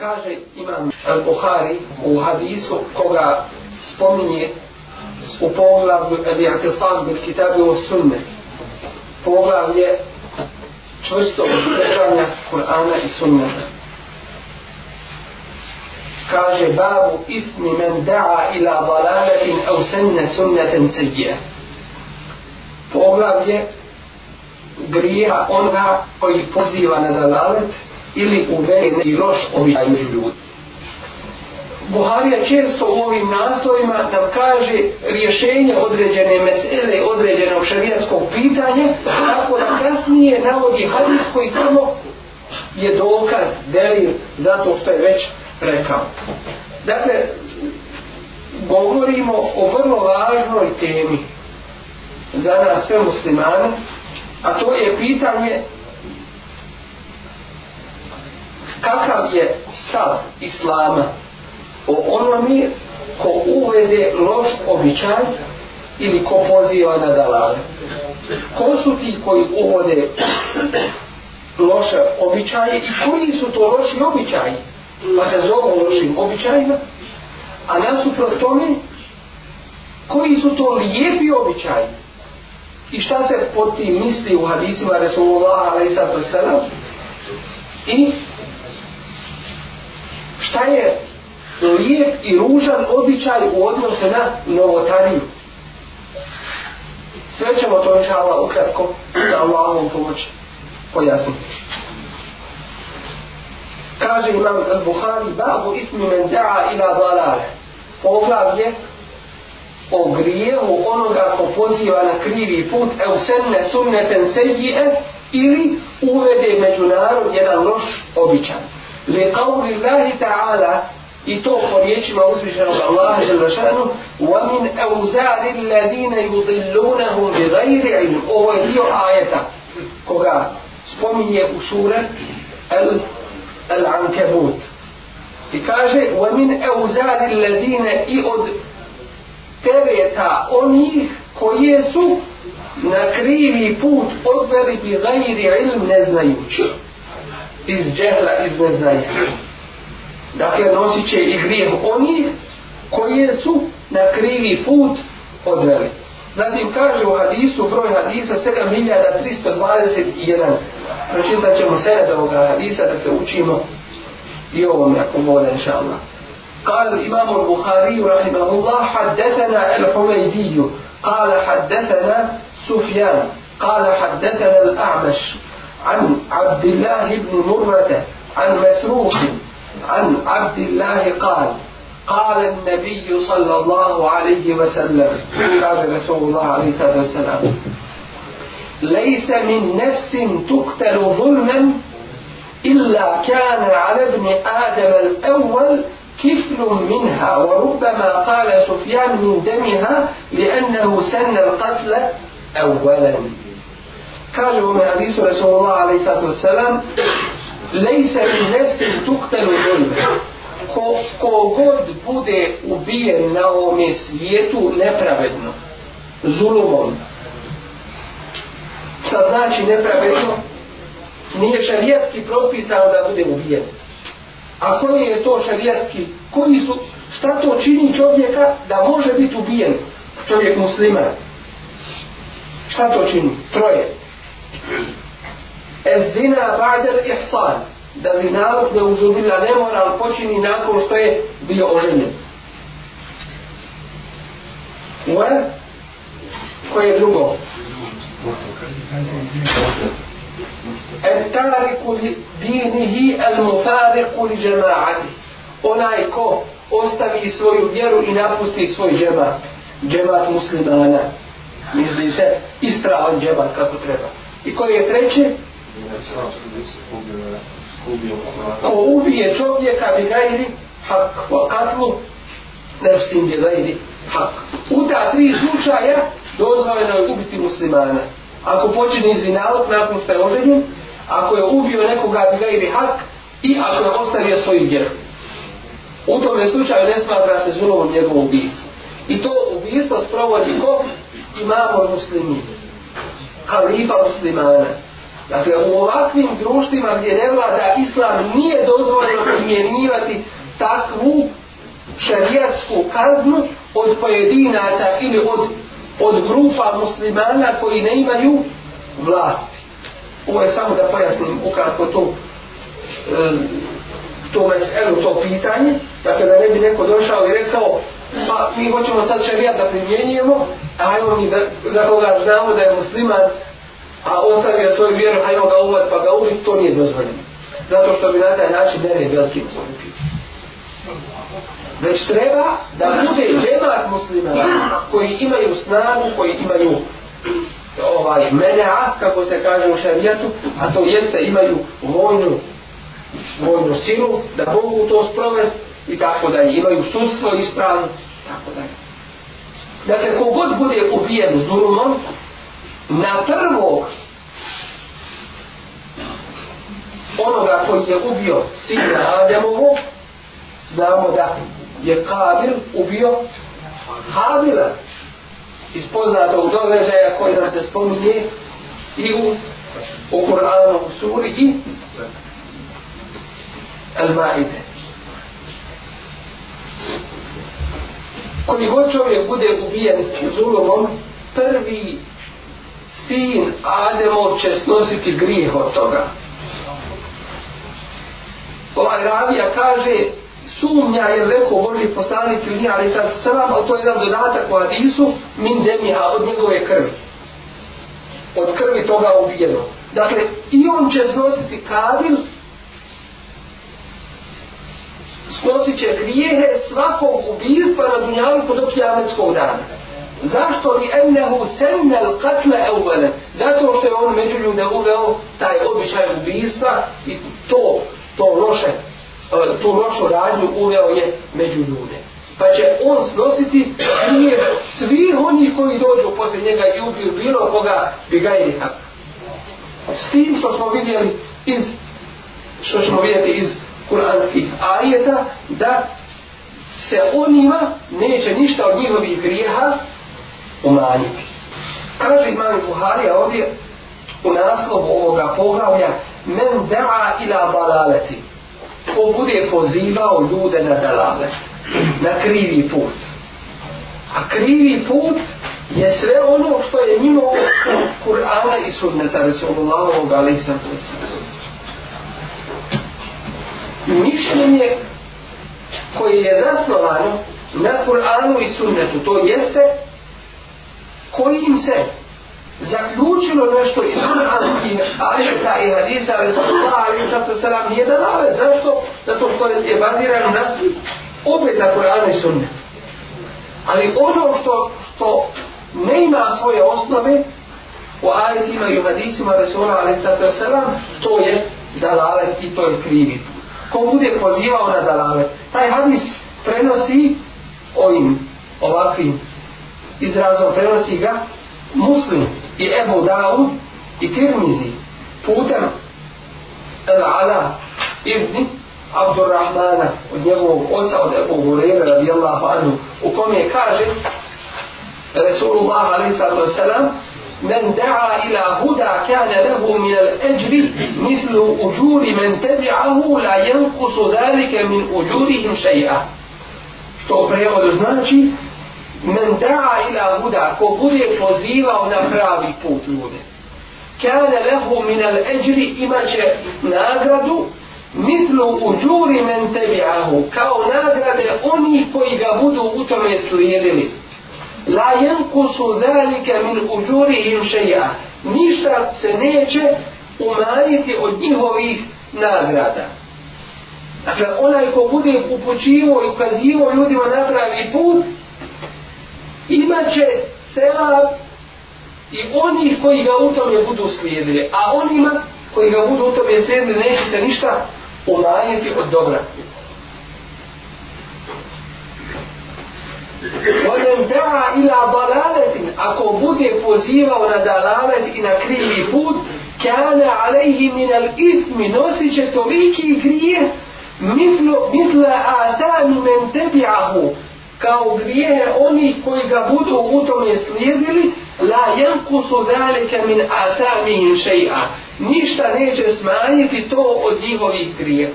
Kaže imam Al-Buhari u hadisu koga spominje u poglavlju Al-Ihtisad bil kitabu u sunne. Poglavlje čvrsto uzdržanja Kur'ana i sunneta. Kaže babu ifni men da'a ila dalaletin au senne sunnetin cijje. Poglavlje grija onda koji poziva na dalalet ili uvede i loš običaj među ljudi. Buharija često u ovim naslovima nam kaže rješenje određene mesele, određenog šarijatskog pitanja, tako da kasnije navodi hadis koji samo je dokaz, delir, zato što je već rekao. Dakle, govorimo o vrlo važnoj temi za nas sve muslimane, a to je pitanje kakav je stav islama o onome ko uvede loš običaj ili ko poziva na dalale. Ko su ti koji uvode loše običaje i koji su to loši običaji? Pa se zovu lošim običajima. A nasuprot tome, koji su to lijepi običaji? I šta se pod tim misli u hadisima Resulullah alaihissalatu wasalam? I šta je lijep i ružan običaj u odnosu na novotariju. Sve ćemo to inšala ukratko za Allahovom pomoći pojasniti. Kaže imam al-Bukhari, babu ismi men da'a ila dalale. Poglavlje o grijehu onoga ko poziva na krivi put, e usenne sunneten seđije, ili uvede među narod jedan loš običaj li qawli Allahi ta'ala i to po riječima uzvišenog Allaha žel rašanu wa min auzari alladina yudillunahum bi ghayri ilm ovo je dio ajeta koga spominje u sure al al-ankabut i kaže wa min auzari alladina i od tereta onih koji su na krivi put odveli bi ghayri ilm ne znajući iz džehla, iz neznanja. Dakle, nosit će i grijeh onih koji su na krivi put odveli. Zatim kaže u hadisu, broj hadisa 7321. Znači da ćemo sebe do ovoga hadisa da se učimo i ovom jako vode, inša Allah. Kale imamo Buhari, rahimahullah, haddetena el-Humeidiju. Kale haddetena Sufjan. Kale haddetena el-Ameš. عن عبد الله بن مرة عن مسروق عن عبد الله قال قال النبي صلى الله عليه وسلم قال رسول الله عليه الصلاة والسلام ليس من نفس تقتل ظلما إلا كان على ابن آدم الأول كفل منها وربما قال سفيان من دمها لأنه سن القتل أولا kaže u Mehadisu Resulullah alaih sallatu wasalam lejse iz nefsi tuktelu dolbe ko, ko god bude ubijen na ovome svijetu nepravedno zulumom šta znači nepravedno nije šarijatski propisano da bude ubijen a koji je to šarijatski koji su, šta to čini čovjeka da može biti ubijen čovjek musliman šta to čini troje El zina ba'del ihsan. Da zinaluk ne uzubila ne mora, ali počini nakon što je bio oženjen. Ue? Koje je drugo? El tariku li dinihi el mutariku li džemaati. Onaj ko ostavi svoju vjeru i napusti svoj džemat. Džemat muslimana. Misli se, istravan džemat kako treba. I koje je treće? Ko ubije čovjeka bi gajri hak, o katlu nefsim bi gajri hak. U ta tri slučaja dozvoljeno je ubiti muslimana. Ako počini zinalog, nakon ste oženjen, ako je ubio nekoga bi gajri hak i ako je ostavio svoju vjeru. U tom je slučaju ne smatra se zunovom njegovu ubijstvo. I to ubijstvo sprovodi ko? Imamo muslimine halifa muslimana. Dakle, u ovakvim društvima gdje ne vlada islam nije dozvoljeno primjenjivati takvu šarijatsku kaznu od pojedinaca ili od, od grupa muslimana koji ne imaju vlasti. Ovo je samo da pojasnim ukratko to e, to meselu, to pitanje, dakle da ne bi neko došao i rekao pa mi hoćemo sad šarijat da primjenjujemo, a ajmo mi da, za koga znamo da je musliman, a ostavio svoju vjeru, ajmo ga umet pa ga ubit, to nije dozvoljeno. Zato što bi na taj način nere veliki zvuk. Već treba da bude džemat muslimana koji imaju snagu, koji imaju ovaj, menea, kako se kaže u šarijatu, a to jeste imaju vojnu, vojnu silu, da mogu to sprovesti i tako da imaju sudstvo ispravno, tako da Dakle, kogod bude ubijen zulumom, na prvog onoga koji je ubio sina Adamovu, znamo da je Kabil ubio Habila iz poznatog događaja koji nam se spominje i u, u Kur'anu suri i Al-Ma'ide. koji pa god čovjek bude ubijen zulumom, prvi sin Ademov će snositi grijeh od toga. Ovaj ravija kaže, sumnja je rekao Boži poslanik ili ali sad sram, to je jedan dodatak u Adisu, min demija od njegove krvi. Od krvi toga ubijeno. Dakle, i on će snositi kavil, snosit će grijehe svakog ubijstva na dunjalu do kijametskog dana. Zašto li ennehu senne l'katle evvele? Zato što je on među ljude uveo taj običaj ubijstva i to, to loše, e, tu lošu radnju uveo je među ljude. Pa će on snositi nije svih oni koji dođu posle njega i ubiju bilo koga bi ga ili tako. S tim što smo vidjeli iz, što ćemo vidjeti iz kuranskih ajeta da se onima neće ništa od njihovih grijeha umanjiti. Kaže imam Buharija ovdje u naslovu ovoga poglavlja men da'a ila dalaleti ko bude pozivao ljude na dalale na krivi put a krivi put je sve ono što je mimo Kur'ana i sunneta Resulullahovog alaih sallatu wasallam mišljenje koje je zasnovano na Kur'anu i sunnetu, to jeste kojim se zaključilo nešto iz Kur'anskih ajeta i hadisa, ali sa Allah, ali sa to sram nije da dale. Zašto? Zato što je bazirano na opet na Kur'anu i sunnetu. Ali ono što, što ne ima svoje osnove u ajetima i u hadisima Resula, ali sa to sram, to je dalale i to je krivi put ko bude pozivao na dalave. Taj hadis prenosi ovim ovakvim izrazom, prenosi ga muslim i Ebu Dao i Tirmizi putem El Ala Ibni Abdurrahmana od njegovog oca od Ebu Gurema radijallahu anhu u kome kaže Resulullah alaihi sallam من دعا إلى هدى كان له من الأجر مثل أجور من تبعه لا ينقص ذلك من أجورهم شيئا što prevod znači men da'a ila huda ko bude pozivao na pravi put ljude kane lehu min al ajri imaće nagradu mislu u džuri men tebi'ahu kao nagrade onih koji ga budu u tome slijedili la jenkusu velike min uđuri im šeja. Ništa se neće umanjiti od njihovih nagrada. Dakle, onaj ko bude upućivo i ukazivo ljudima na pravi put, imaće sela i onih koji ga u tome budu slijedili. A onima koji ga budu u tome slijedili, neće se ništa umanjiti od dobra. وَمَنْ دَعَا إِلَى ضَلَالَةٍ Ako bude pozivao na dalalet i na krivi put, كَانَ عَلَيْهِ مِنَ الْإِثْمِ Nosit će toliki grije, mislo, misle آثَانُ مَنْ تَبِعَهُ kao grijehe oni koji ga budu u tome slijedili, la jankusu velike min atami in šeja. Ništa neće smanjiti to od njihovih grijeha.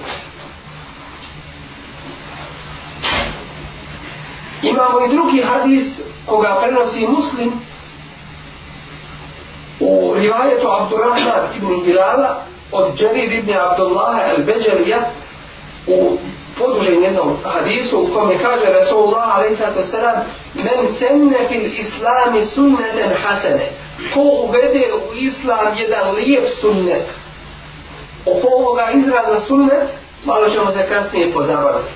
Imamo i drugi hadis koga prenosi muslim u rivajetu Abdurrahma ibn Hilala od Džerir ibn Abdullaha al-Beđelija u podružen jednom hadisu u kome kaže Rasulullah alaihissalatu wasalam men senne fil islami sunneten hasene ko uvede u islam jedan lijep sunnet oko ovoga izraza sunnet malo ćemo se kasnije pozabaviti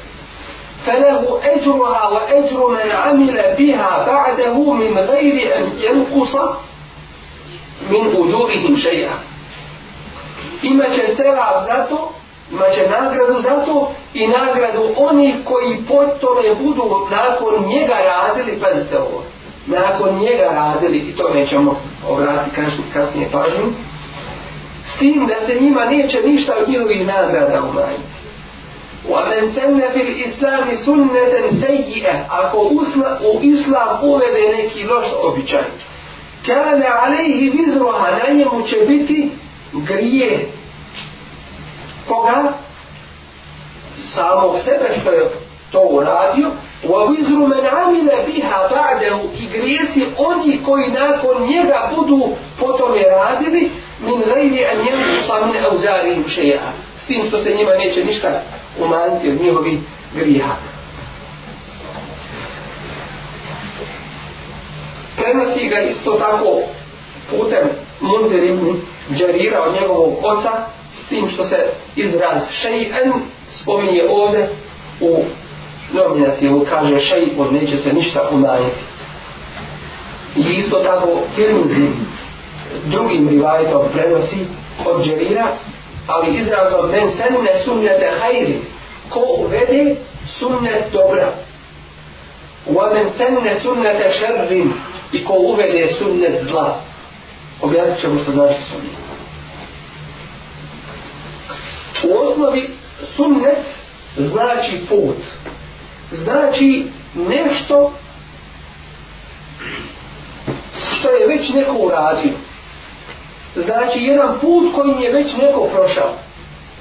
فله أجرها وأجر من عمل بها بعده من غير أن ينقص من أجورهم شيئا إما تسرع ذاته ما نagradu za to i nagradu onih koji potom je budu nakon njega radili pazite ovo nakon njega radili i to nećemo obrati kasnije, kasnije pažnju s tim da se njima neće ništa od njihovih nagrada umanjiti وَمَنْ سَنَّ فِي الْإِسْلَامِ سُنَّةً سَيِّئَةً Ako usla, u islam uvede neki loš običaj, kane alejhi vizruha, na njemu će biti grije. Koga? Samog sebe što je to uradio. وَوِزْرُ مَنْ عَمِلَ بِهَا بَعْدَهُ I grijeci oni koji nakon njega budu potom je radili, min gajri an jemu sam ne auzari im šeja. S tim što se njima neće ništa umanjiti od njihovi grijeha. Prenosi ga isto tako putem Munzir ibn Džarira od njegovog oca, s tim što se izraz šeji'en spominje ovdje u nominativu, kaže šeji'en, neće se ništa umanjiti. I isto tako Tirmizi drugim rivajetom prenosi od Džarira ali izrazom men senne sunnete hajri, ko uvede sunnet dobra. Wa men senne sunnete šerrin, i ko uvede sunnet zla. Objavit ćemo što znači sunnet. U osnovi sunnet znači put. Znači nešto što je već neko uradio znači jedan put kojim je već neko prošao.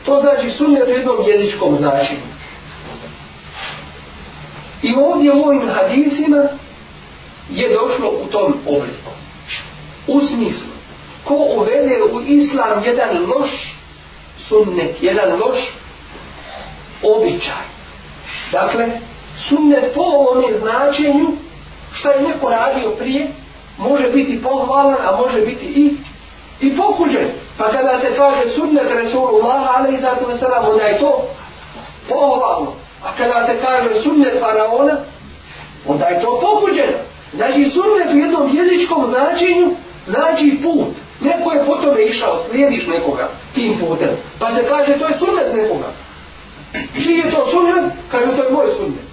To znači sunnet u jednom jezičkom značenju. I ovdje u ovim hadisima je došlo u tom obliku. U smislu, ko uvede u islam jedan loš sunnet, jedan loš običaj. Dakle, sunnet po ovom značenju, što je neko radio prije, može biti pohvalan, a može biti i i pokuđen. Pa kada se kaže sunnet Resulullah, ali i zato je sada onda je to pohvalno. A kada se kaže sunnet faraona, onda je to pokuđeno. Znači sunnet u jednom jezičkom značenju znači put. Neko je po tome išao, slijediš nekoga tim putem. Pa se kaže to je sunnet nekoga. Čiji je to sunnet? Kaže to je moj sunnet.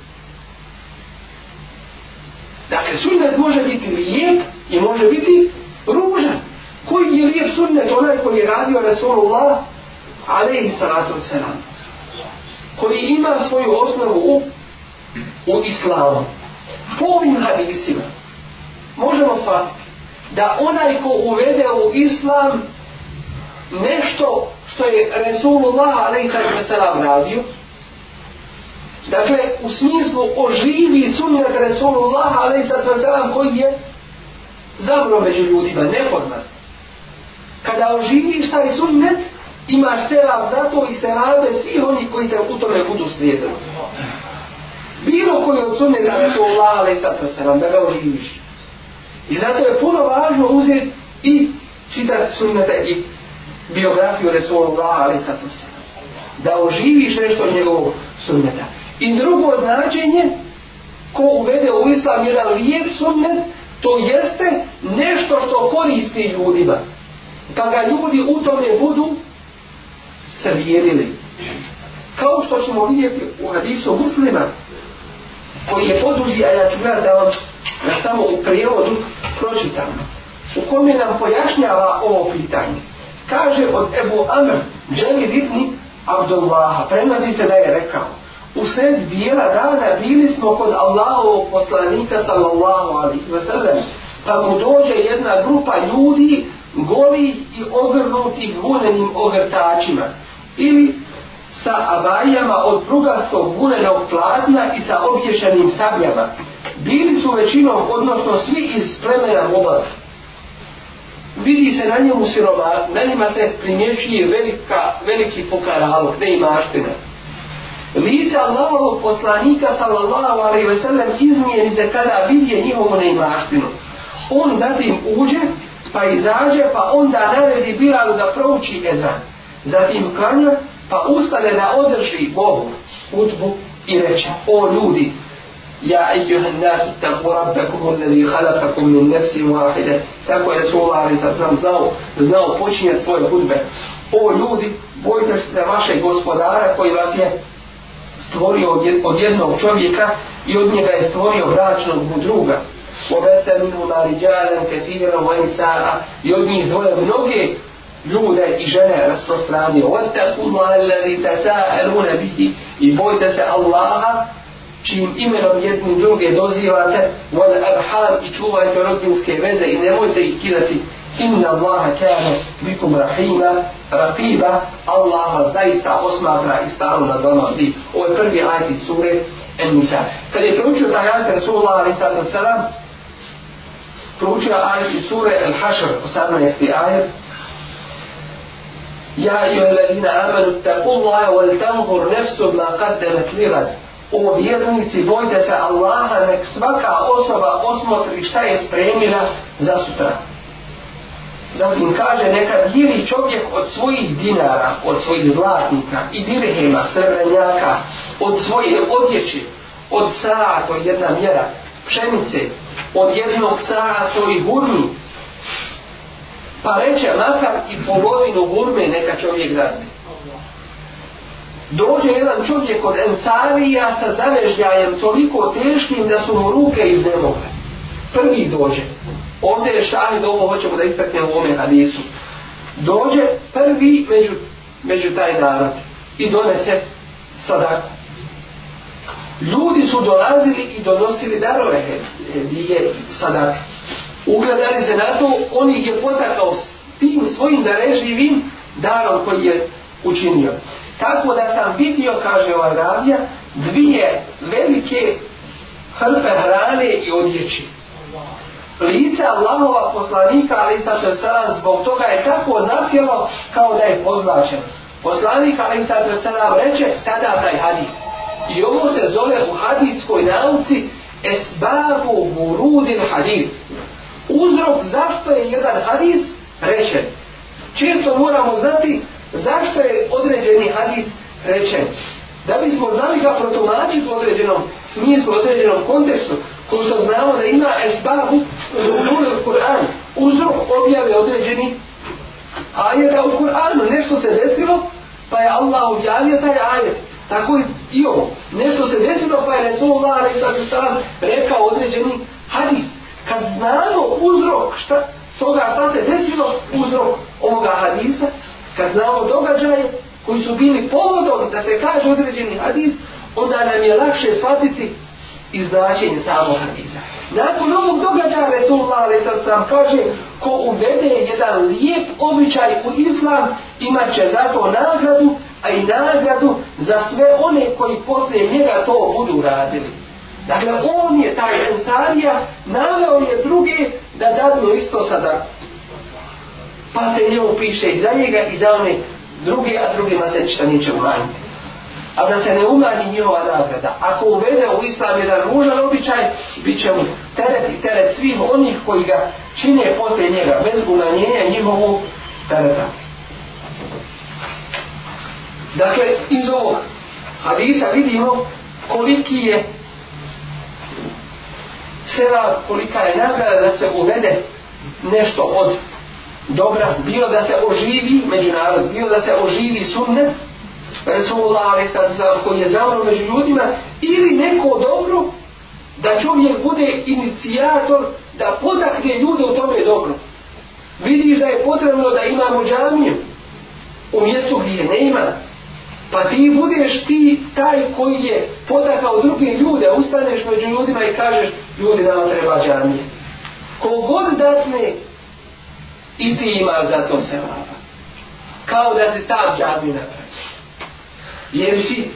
Dakle, sunnet može biti lijep i može biti ružan koji je lijep sunnet onaj koji je radio Resulullah alaihi salatu selam koji ima svoju osnovu u, u islamu po ovim hadisima možemo shvatiti da onaj ko uvede u islam nešto što je Resulullah alaihi salatu radio dakle u smislu oživi sunnet Resulullah alaihi salatu koji je zabro među ljudima nepoznat kada oživiš taj sunnet, imaš sevap za to i se rade svi oni koji te u tome budu slijedili. Bilo koji od sunneta da su Allah, ali sad to se nam da ga oživiš. I zato je puno važno uzeti i čitati sunnete i biografiju Resulullah, ali sad to se da oživiš nešto njegovog sunneta. I drugo značenje, ko uvede u islam jedan lijep sunnet, to jeste nešto što koristi ljudima da pa ga ljudi u tome budu savijedili. Kao što ćemo vidjeti u hadisu muslima, koji je poduži, a ja ću gledati da vam na samo u prijevodu pročitam, u kome nam pojašnjava ovo pitanje. Kaže od Ebu Amr, dželi vidni Abdullaha, prenosi se da je rekao, U sred bijela dana bili smo kod Allahovog poslanika sallallahu alaihi wa sallam, pa mu dođe jedna grupa ljudi goli i ogrnuti vunenim ogrtačima ili sa abajama od prugastog vunenog platna i sa obješanim sabljama. Bili su većinom, odnosno svi iz plemena Mobar. Vidi se na njemu sirovat, na njima se primjećuje velika, veliki pokaralog, ne i maština. Lica Allahovog poslanika, sallallahu alaihi ve sellem, izmijeni se kada vidje njihovu ne i maštinu. On zatim uđe pa izađe, pa onda naredi Bilalu da prouči ezan. Zatim klanja, pa ustane da održi Bogu utbu i reče, o ljudi, Ja ejuhan nasu tako rabbekum unnevi halakakum min nefsi wahide. Tako je Resul Ali sa sam znao, znao počinjati svoje hudbe. O ljudi, bojte se vašeg gospodara koji vas je stvorio od jednog čovjeka i od njega je stvorio bračnog mu druga. وبث منهما رجالا كثيرا ونساء يبني ذوي بنوكي ljude i žene rasprostranio. Od takvu mladi ta sa eluna biti i bojte se Allaha čim imenom jedni druge dozivate od arham i čuvajte rodbinske veze i nemojte ih kidati. Inna Allaha kane bikum rahima, rakiba, Allaha zaista osmatra i stanu na dono di. Ovo je prvi ajti sure Enisa. Kad je proučio taj ajti Rasulullah proučio ajet iz sure Al-Hashr, 18. ajet. Ja i on ladina amanu taku Allahe wal tamhur nefsu ma kaddem kligad. O vjernici, bojte se Allaha, nek svaka osoba osmotri šta je spremila za sutra. Zatim kaže, neka dijeli čovjek od svojih dinara, od svojih zlatnika i dirhema, srebrenjaka, od svoje odjeće, od sata, to je jedna mjera, pšenice, od jednog saha su i gurmi. Pa reče, makar i polovinu gurme neka čovjek dadne. Dođe jedan čovjek od Ensarija sa zavežljajem toliko teškim da su mu ruke iz nemoga. Prvi dođe. Ovdje je šahid, ovo hoćemo da istakne u ome hadisu. Dođe prvi među, među taj narod i donese sadaku ljudi su dolazili i donosili darove hedije sada ugledali se na to on ih je potakao s tim svojim dareživim darom koji je učinio tako da sam vidio kaže ova ravija dvije velike hrpe hrane i odjeći lica Allahova poslanika Alisa Tresalam zbog toga je tako zasjelo kao da je pozlačen. Poslanik Alisa Tresalam reče tada taj hadis. I ovo se zove u hadijskoj nauci esbabu murudin hadis. Uzrok zašto je jedan hadis rečen. Često moramo znati zašto je određeni hadis rečen. Da li smo znali ga protumačiti u određenom smislu, u određenom kontekstu, ko što znamo da ima esbabu murudin Kur'an. Uzrok objave određeni ajeta u Kur'anu. Nešto se desilo, pa je Allah objavio taj ajet. Tako i, i ovo. Nešto se desilo pa je Resulullah alaihi sallam rekao određeni hadis. Kad znamo uzrok šta, toga šta se desilo uzrok ovoga hadisa, kad znamo događaje koji su bili povodom da se kaže određeni hadis, onda nam je lakše shvatiti izdaćenje samog hadisa. Nakon ovog događaja Resulullah Resul sam kaže ko uvede jedan lijep običaj u islam imat će za to nagradu a i nagradu za sve one koji poslije njega to budu radili. Dakle, on je taj ensarija, naveo je druge da dadno isto sada. Pa se njemu piše i za njega i za one druge, a drugima se ništa neće umanjiti a da se ne umanji njihova nagrada. Ako uvede u islam jedan ružan običaj, bit će mu teret i teret svih onih koji ga čine poslije njega, bez umanjenja njihovu tereta. Dakle, iz ovog hadisa vidimo koliki je sela, kolika je nagrada da se uvede nešto od dobra, bilo da se oživi međunarod, bilo da se oživi sunnet, Resulullah Aleksandar koji je zavrlo među ljudima ili neko dobro da čovjek bude inicijator da potakne ljude u tome dobro. Vidiš da je potrebno da imamo džamiju u mjestu gdje je ne ima. Pa ti budeš ti taj koji je potakao druge ljude, ustaneš među ljudima i kažeš ljudi nama treba džamije. Kogod datne i ti imaš za to se vrata. Kao da si sam džamiju napravio jesi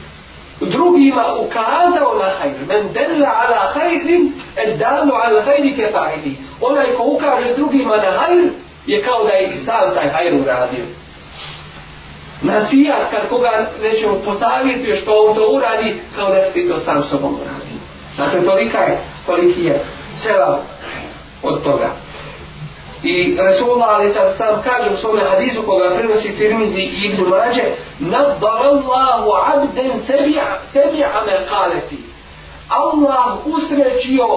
drugima ukazao na hajr. Men delle ala hajrin, el danu ala hajri kefaidi. Onaj ko ukaže drugima na hajr, je kao da je sam taj hajr uradio. Nasijat, kad koga nećemo posavjetuje što on to uradi, kao da ste to sam sobom uradio. Dakle, tolika je, toliki je seba od toga. I Rasulullah alaih sallam sal, kaže u svome hadizu koga prinosi Tirmizi i Ibn Mađe Nadbar Allahu abden sebi'a sebi me kaleti Allah usrećio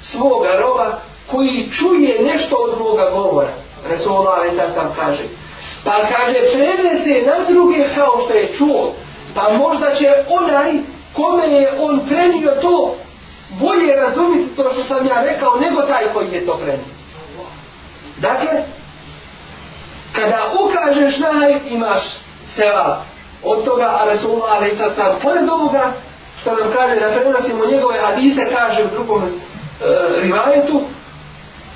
svoga roba koji čuje nešto od moga govora. Rasulullah alaih sallam sal, kaže. Pa kaže, prenese na druge kao što je čuo. Pa možda će onaj kome je on prenio to bolje razumiti to što sam ja rekao nego taj koji je to prenio. Dakle, kada ukažeš na hajt imaš seva od toga, a Resulullah alaih sad sam pored ovoga, što nam kaže da prenosimo njegove hadise, kaže u drugom uh, rivajetu,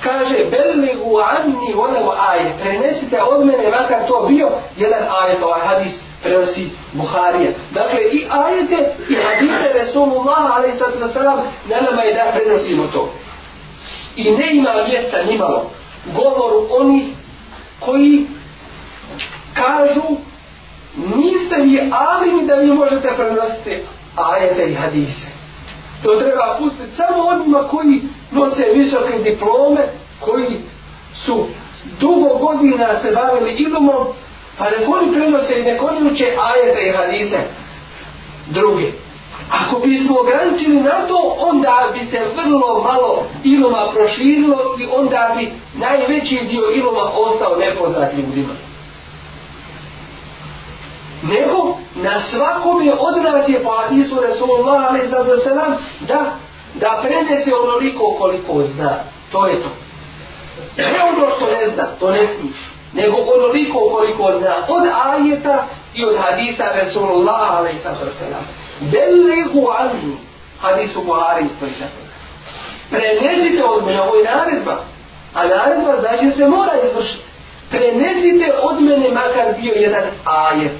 kaže beli u anni volevo aje, prenesite od mene makar to bio jedan ajet, ovaj hadis prenosi Buharija. Dakle, i ajete i hadite Resulullah alaih sad sam, na nama je da prenosimo to. I ne ima mjesta nimalo govoru oni koji kažu niste vi ali mi da vi možete prenositi ajete i hadise. To treba pustiti samo onima koji nose visoke diplome, koji su dugo godina se bavili ilumom, pa nek oni prenose i nek oni uče ajete i hadise druge. Ako bismo ograničili na to, onda bi se vrlo malo iloma proširilo i onda bi najveći dio iloma ostao nepoznat ljudima. Nego, na svakom je od nas je pa Isu Resulullah ali za selam da, da prenese onoliko koliko zna. To je to. Ne ono što ne zna, to ne smiješ. Nego onoliko koliko zna od ajeta i od hadisa Resulullah ali za selam. Belehu anju. Hadis u Buhari ispriča. Prenesite od mene, ovo je naredba. A naredba znači se mora izvršiti. Prenesite od mene makar bio jedan ajet.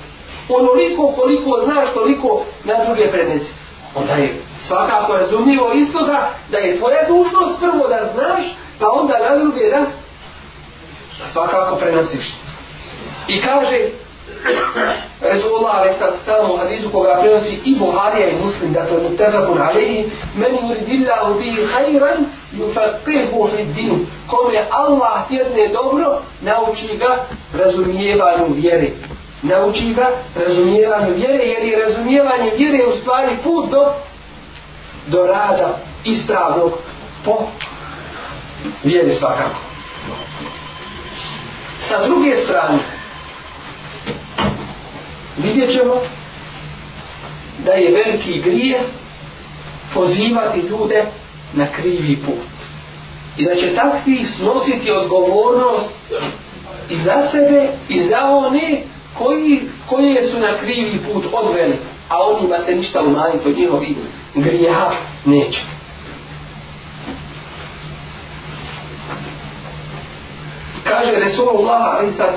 Onoliko koliko znaš, toliko na druge prenesi. Onda je svakako razumljivo iz toga da je tvoja dušnost prvo da znaš, pa onda na druge da svakako prenosiš. I kaže, Resulullah alaih sallahu sallam u hadizu koga prenosi i Buharija i Muslim, dakle mu tefakun alaihi, meni uridi illahu bihi hajran, yufaqihu fi dinu. Kome Allah tjedne dobro, nauči ga razumijevanju vjere. Nauči ga razumijevanju vjere, jer je razumijevanje vjere u stvari put do, do rada ispravnog po vjeri svakako. Sa druge strane, vidjet ćemo da je veliki grije pozivati ljude na krivi put. I da će takvi snositi odgovornost i za sebe i za one koji, koje su na krivi put odveli, a onima se ništa umanjiti od njihovi grija neće. Kaže Resulullah, ali sad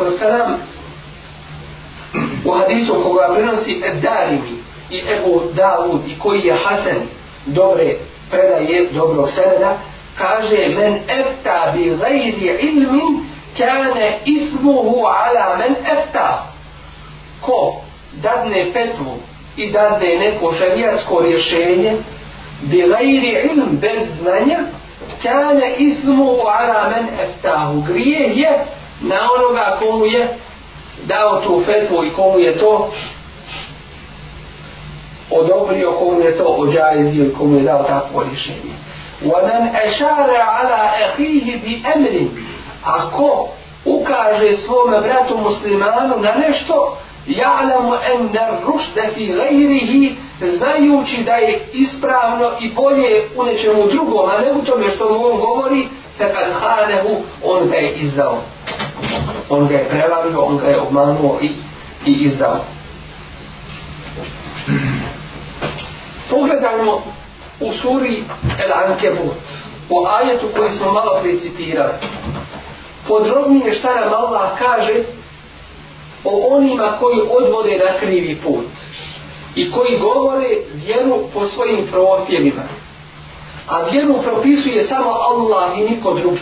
u hadisu koga prenosi Darimi i Ebu Dawud i koji je Hasan dobre predaje dobrog sedada kaže men efta bi gajri ilmin kane ismuhu ala men efta ko dadne petvu i dadne neko šarijatsko rješenje bi gajri ilm bez znanja kane ismuhu ala men eftahu grijeh je na onoga komu je dao tu fetvu i komu je to odobrio komu je to ođajezio i komu je dao takvo rješenje. وَمَنْ أَشَارَ عَلَىٰ أَخِيهِ بِأَمْرِ Ako ukaže svome bratu muslimanu na nešto, يَعْلَمُ أَنَّ الرُّشْدَ فِي غَيْرِهِ znajući da je ispravno i bolje u nečemu drugom, a ne u tome što mu on govori, فَكَدْ خَالَهُ on ga je izdao. On ga je prevario, on ga je obmanuo i, i izdao. Pogledajmo u suri El Ankebut, u ajetu koji smo malo precitirali. Podrobnije šta nam Allah kaže o onima koji odvode na krivi put i koji govore vjeru po svojim profjelima. A vjeru propisuje samo Allah i niko drugi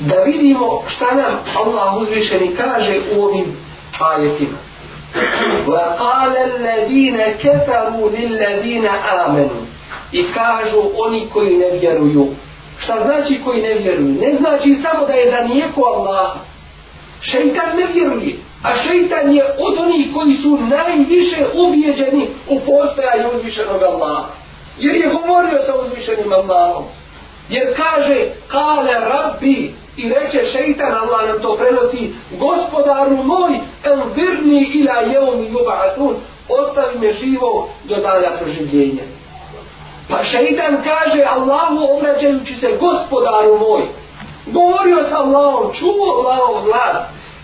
da vidimo šta nam Allah uzvišeni kaže u ovim ajetima. وَقَالَ الَّذِينَ كَفَرُوا لِلَّذِينَ آمَنُوا I kažu oni koji ne vjeruju. Šta znači koji ne vjeruju? Ne znači samo da je za nijeko Allah. Šeitan ne vjeruje. A šeitan je od onih koji su najviše ubijeđeni u postojanju uzvišenog Allaha. Jer je govorio sa uzvišenim Allahom jer kaže kale rabbi i reče šeitan Allah nam to prenosi gospodaru moj el virni ila jeun yubatun ostavi me živo do dana proživljenja pa šeitan kaže Allahu obraćajući se gospodaru moj govorio sa Allahom čuo Allahov glas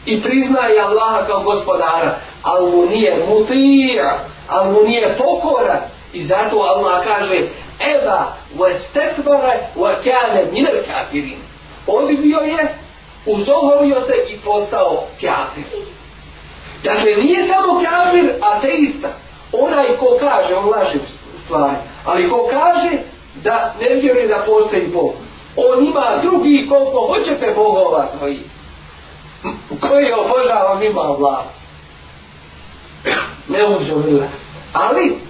i priznaje Allaha kao gospodara ali mu nije mutija ali mu nije pokora i zato Allah kaže eva u estekbara u akeane minar kafirin. Odbio je, uzoholio se i postao kafir. Dakle, nije samo kafir ateista. Onaj ko kaže, on laže stvari, ali ko kaže da ne vjeruje da postoji Bog. On ima drugi koliko hoćete Bogova koji koji obožava mimo Allah. Ne uđe Ali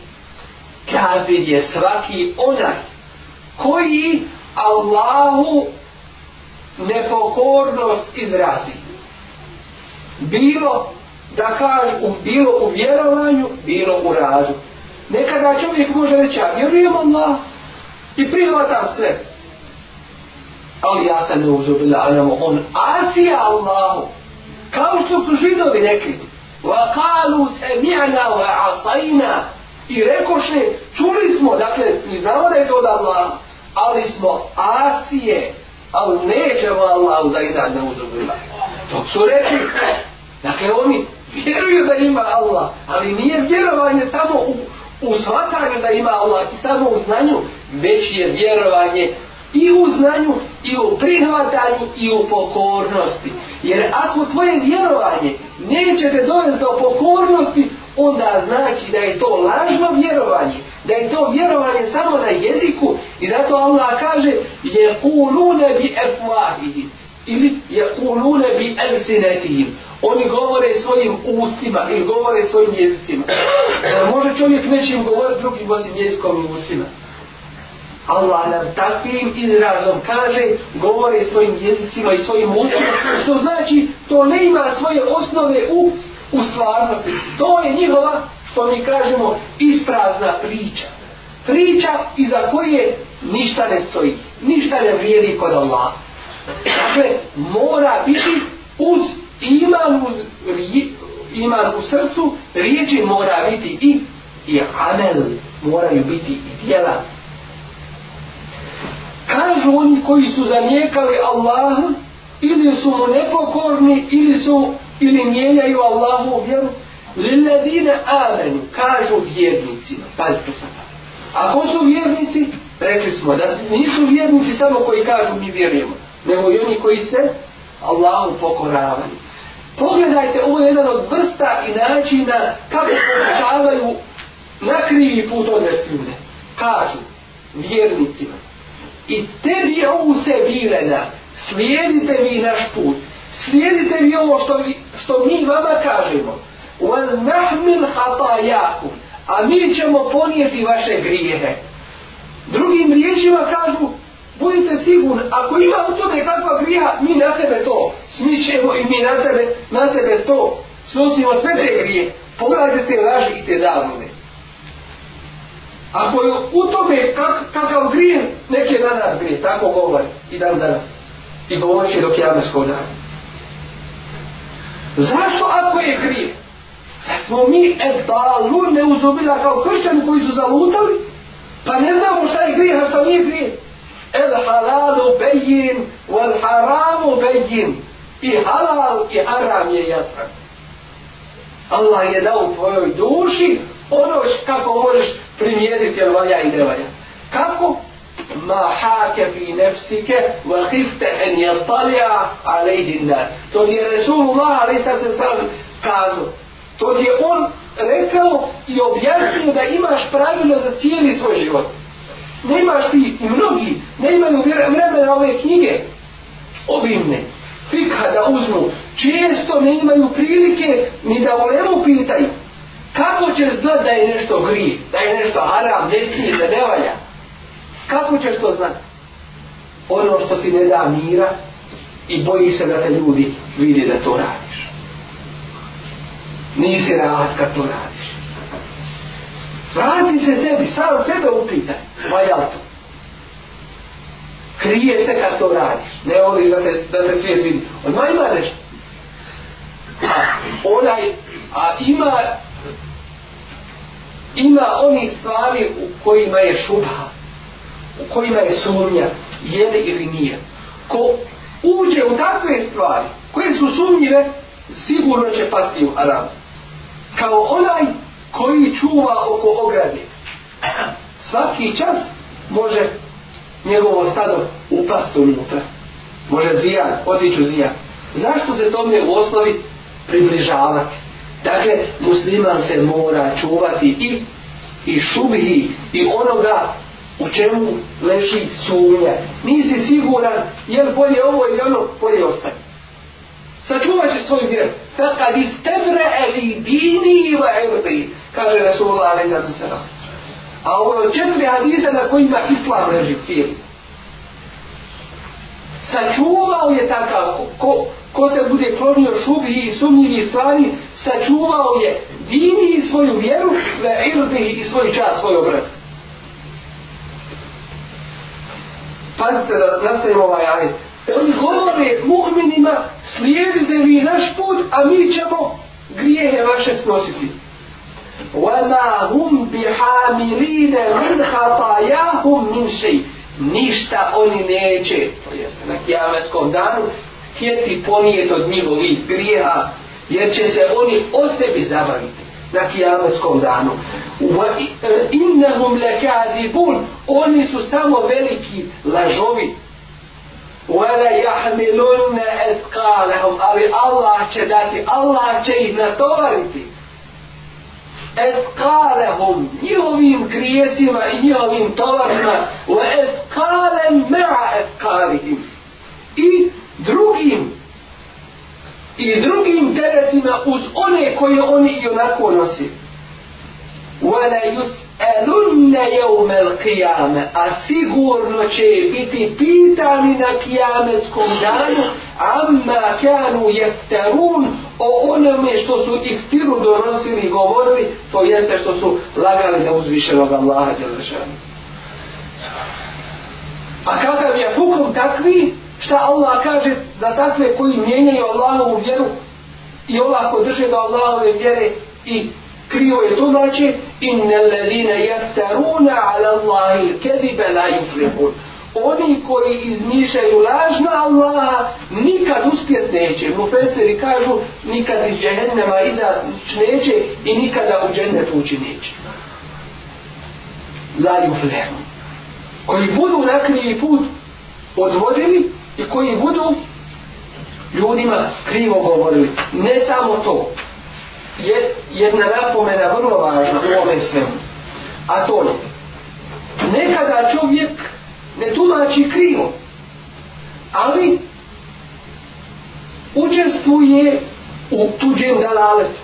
kafir je svaki onaj koji Allahu nepokornost izrazi. Bilo da kaže, bilo u vjerovanju, bilo u radu. Nekada čovjek može reći, ja vjerujem Allah i prihvatam sve. Ali ja sam ne uzubila, ono, on asija Allahu. Kao što su židovi rekli, وَقَالُوا سَمِعْنَا وَعَصَيْنَا i rekoše, čuli smo, dakle, mi znamo da je to da vlam, ali smo acije, ali nećemo Allah za jedan da uzubila. To su reči. Dakle, oni vjeruju da ima Allah, ali nije vjerovanje samo u, u shvatanju da ima Allah i samo u znanju, već je vjerovanje i u znanju, i u prihvatanju, i u pokornosti. Jer ako tvoje vjerovanje neće te dovesti do pokornosti, onda znači da je to lažno vjerovanje, da je to vjerovanje samo na jeziku i zato Allah kaže je kulune bi efuahihi ili je kulune bi elsinetihim. Oni govore svojim ustima ili govore svojim jezicima. Da može čovjek nečim govoriti drugim osim jezikom i ustima. Allah nam takvim izrazom kaže, govore svojim jezicima i svojim ustima, što znači to ne ima svoje osnove u u stvarnosti. To je njihova, što mi kažemo, isprazna priča. Priča iza koje ništa ne stoji, ništa ne vrijedi kod Allah. Dakle, mora biti uz iman u, iman u srcu, riječi mora biti i, i amel, moraju biti i djela. Kažu oni koji su zanijekali Allah, ili su mu nepokorni, ili su ili mijenjaju Allahu vjeru lilladine amenu kažu vjernicima pazite sad a ko su vjernici rekli smo da nisu vjernici samo koji kažu mi vjerujemo nego i oni koji se Allahu pokoravaju pogledajte ovo je jedan od vrsta i načina kako pokušavaju na krivi put odvesti ljude kažu vjernicima i tebi ovu se vilena slijedite vi naš put slijedite mi ovo što mi, što mi vama kažemo. Wal nahmil hatajakum. A mi ćemo ponijeti vaše grijehe. Drugim riječima kažu, budite sigurni, ako ima u tome kakva grija, mi na sebe to smićemo i mi na, tebe, na sebe to snosimo sve te grije. Pogledajte laži i te davne. Ako je u tome kak, kakav grije, neke na nas grije, tako govori i dan danas. I govorit će dok ja ne skodam. Zašto ako je kriv? Zar smo mi edalu ne uzobila kao hršćani koji su zalutali? Pa ne znamo šta je grijeh, a šta nije grijeh. El halalu bejin, wal haramu bejin. I halal i haram je jasan. Allah je dao tvojoj duši ono kako možeš primijetiti, jer valja i ne valja. Kako? Kako? ma hake fi nefsike wa hifte en jartalja alejdi nas. To ti je Resulullah ali sad se sam kazao. To ti je on rekao i objasnio da imaš pravilo za cijeli svoj život. Ne imaš ti i mnogi, ne imaju vremena ove knjige obimne. Fikha da uzmu. Često ne imaju prilike ni da u nemu pitaju. Kako ćeš znat da je nešto grije, da je nešto haram, ne smije, da ne valja? Kako ćeš to znati? Ono što ti ne da mira i bojiš se da te ljudi vidi da to radiš. Nisi rad kad to radiš. Vrati se sebi, sam sebe upitaj. Pa ja to. Krije se kad to radiš. Ne odi da te, da te svijet vidi. Odmah ima nešto. A onaj, a ima ima oni stvari u kojima je šubav u kojima je sumnja, je li ili nije. Ko uđe u takve stvari koje su sumnjive, sigurno će pasti u haram. Kao onaj koji čuva oko ograde. Svaki čas može njegovo stado upasti unutra. Može zijan, otiću zijan. Zašto se tome u osnovi približavati? Dakle, musliman se mora čuvati i i šubhi i onoga u čemu leži sumnja. Nisi siguran, je li bolje ovo ili ono, bolje ostati. Sačuvat će svoju vjeru. Fekad iz tebre evi dini i va evri, kaže Rasulullah Ali Zatu A ovo je četiri hadisa na kojima islam leži cijeli. Sačuvao je takav, ko, ko se bude klonio šubi i sumnjivi strani, sačuvao je dini i svoju vjeru, ve irdi i svoj čas, svoj obraz. Pazite da nastavimo ovaj ajet. Oni govore mu'minima, slijedite vi naš put, a mi ćemo grijehe vaše snositi. وَمَا هُمْ بِحَامِلِينَ مِنْ خَطَايَاهُمْ مِنْ شَيْءٍ Ništa oni neće, to jeste na kijameskom danu, htjeti ponijeti od njihovih grijeha, jer će se oni o sebi zabaviti na kijametskom danu. E, Innehum lekadi bun, oni su samo veliki lažovi. Wala jahmilunne eskalehum, ali Allah će dati, Allah će ih natovariti. Eskalehum, njihovim krijesima i njihovim tovarima, wa eskalem mea eskalihim. I drugim i drugim teretima uz one koje oni i onako nosi. وَلَا يُسْأَلُنَّ يَوْمَ الْقِيَامَ A sigurno će biti pitani na kijametskom danu amma kanu jeftarun o onome što su iftiru donosili i govorili to jeste što su lagali na uzvišenog Allaha Đelešana. A kakav je hukum takvi? Šta Allah kaže za takve koji mijenjaju Allahovu vjeru i olako drže do Allahove vjere i krivo je tumače inne lelina jeftaruna ala Allahi kedibe la yuflihun oni koji izmišljaju lažna Allaha nikad uspjet neće mu feseri kažu nikad iz džehennema izaći neće i nikada u džennet ući neće la yuflihun koji budu na krivi put odvodili i koji budu ljudima krivo govorili. Ne samo to, je jedna napomena vrlo važna u ovome svemu. A to je, nekada čovjek ne tumači krivo, ali učestvuje u tuđem dalaletu.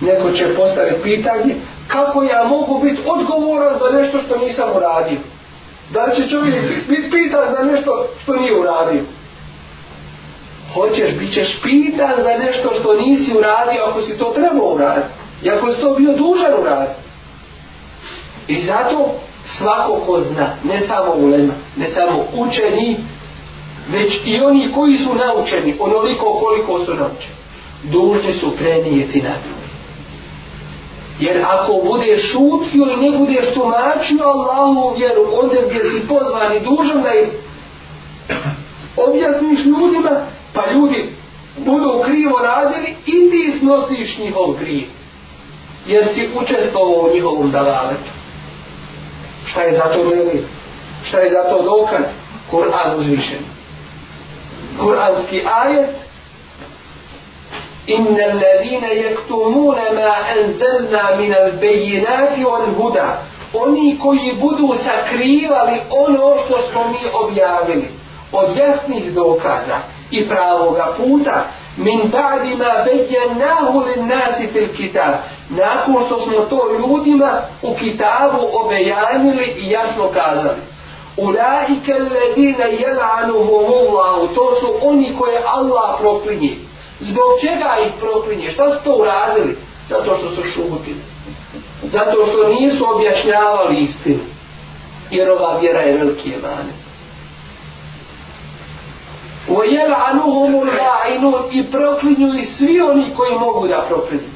Neko će postaviti pitanje, kako ja mogu biti odgovoran za nešto što nisam uradio? da li će čovjek biti pitan za nešto što nije uradio? Hoćeš, bit ćeš pitan za nešto što nisi uradio ako si to trebao uraditi. I ako si to bio dužan uraditi. I zato svako ko zna, ne samo ulema, ne samo učeni, već i oni koji su naučeni, onoliko koliko su naučeni, dužni su prenijeti na druge. Jer ako budeš šutio i ne budeš tumačio Allahu vjeru, onda gdje si pozvan i dužan da ih objasniš ljudima, pa ljudi budu krivo radili i ti snosiš njihov kriv. Jer si učestvovao u njihovom dalaletu. Šta je za to deli? Šta je za to dokaz? Kur'an uzvišen. Kur'anski ajet إن الذين يكتمون ما أنزلنا من البينات والهدى oni koji budu sakrivali ono što smo mi objavili od jasnih dokaza i pravoga puta min ba'dima bejenahu lin nasi fil kitab nakon što smo to ljudima u kitabu obejanili i jasno kazali ulaike alladine jel'anuhumullahu to su oni koje Allah proklinje Zbog čega ih proklinje? Šta su to uradili? Zato što su šutili. Zato što nisu objašnjavali istinu. Jer ova vjera je veliki emanet. وَيَلْعَنُهُمُ الْلَعِنُونَ I proklinju li svi oni koji mogu da proklinju.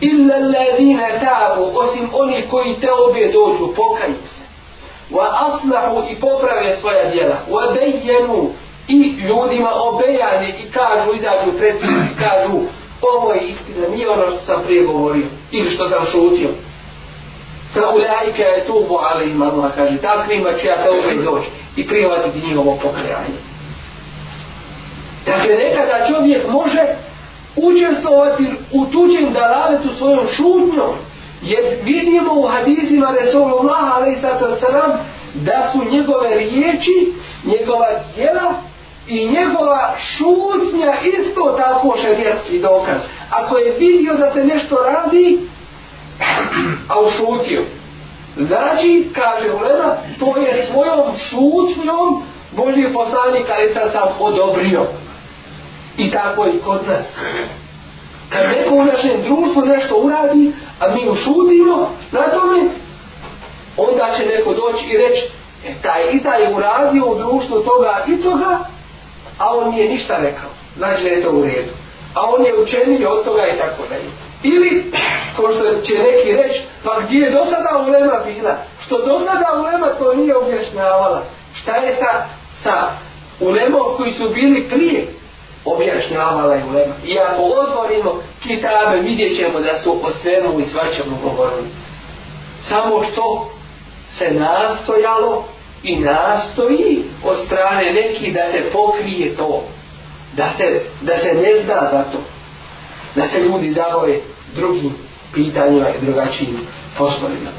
إِلَّا الَّذِينَ تَعْبُوا Osim oni koji te obje dođu, pokaju se. وَأَصْلَحُوا I poprave svoja djela. وَبَيَّنُوا i ljudima obejane i kažu, izađu predsjedni i kažu ovo je istina, nije ono što sam prije govorio ili što sam šutio. Ta ulajka je tu bo ali ima dva kaže, takvima ću ja to doći i prijavati njihovo pokajanje. Dakle, nekada čovjek može učestvovati u tuđem dalaletu svojom šutnjom, jer vidimo u hadisima Resulullah alaih sallam da su njegove riječi, njegova djela i njegova šutnja isto tako šarijatski dokaz. Ako je vidio da se nešto radi, a ušutio. Znači, kaže Ulema, to je svojom šutnjom Boži poslanik, ali sad sam odobrio. I tako i kod nas. Kad neko u našem društvu nešto uradi, a mi ušutimo, na tome, onda će neko doći i reći, e, taj i taj uradio u društvu toga i toga, a on nije ništa rekao. Znači je to u redu. A on je učeniji od toga i tako da je. Ili, ko što će neki reći, pa gdje je do sada ulema bila? Što do sada ulema to nije objašnjavala? Šta je sa, sa ulemom koji su bili prije? Objašnjavala je ulema. I ako otvorimo kitabe, vidjet ćemo da su o svemu i svačemu govorili. Samo što se nastojalo i nastoji od strane neki da se pokrije to. Da se, da se ne zna za to. Da se ljudi zavoje drugim pitanjima i drugačijim poslovima.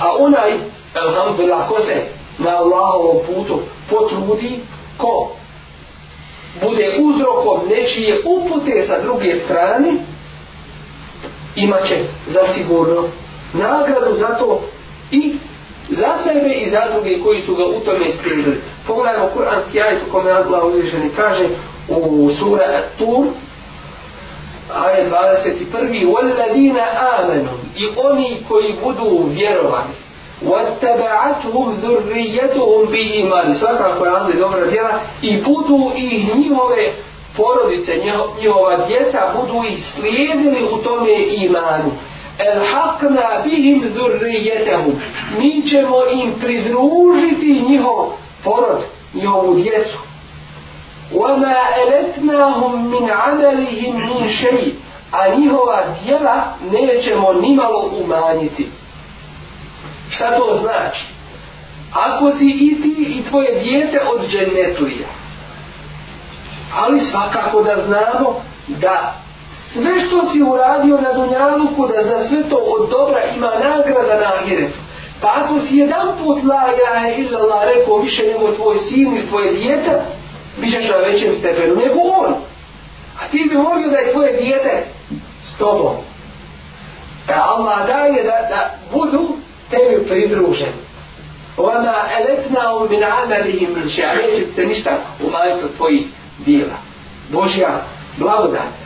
A onaj, alhamdulillah, ko se na Allahovom putu potrudi, ko bude uzrokom nečije upute sa druge strane, imaće zasigurno nagradu za to i za sebe i za druge koji su ga u tome stigli. Pogledajmo kuranski ajet u kome Allah uvježeni kaže u sura At-Tur, ajet 21. وَالَّذِينَ آمَنُوا I oni koji budu vjerovani. وَاتَّبَعَتْهُمْ ذُرِّيَّتُهُمْ بِهِمَانِ Svakako je Andri dobra vjera i budu ih njihove porodice, njihova djeca budu ih slijedili u tome imanu elhakna bihim zurrijetehu. Mi ćemo im prizružiti njihov porod, njihovu djecu. Wama eletnahum min amelihim min šeji. A njihova djela nećemo nimalo umanjiti. Šta to znači? Ako si i ti i tvoje dijete od dženetlija. Ali svakako da znamo da sve što si uradio na Dunjaluku, da za sve to od dobra ima nagrada na Ahiretu. Pa ako si jedan put la ilaha illallah rekao više nego tvoj sin ili tvoje dijete, bit ćeš na većem stepenu nego on. A ti bi volio da je tvoje dijete s tobom. Da Allah daje da, da budu tebi pridruženi. Ona eletna u min amali im lče, a neće se ništa umaliti od tvojih dijela. Božja blagodat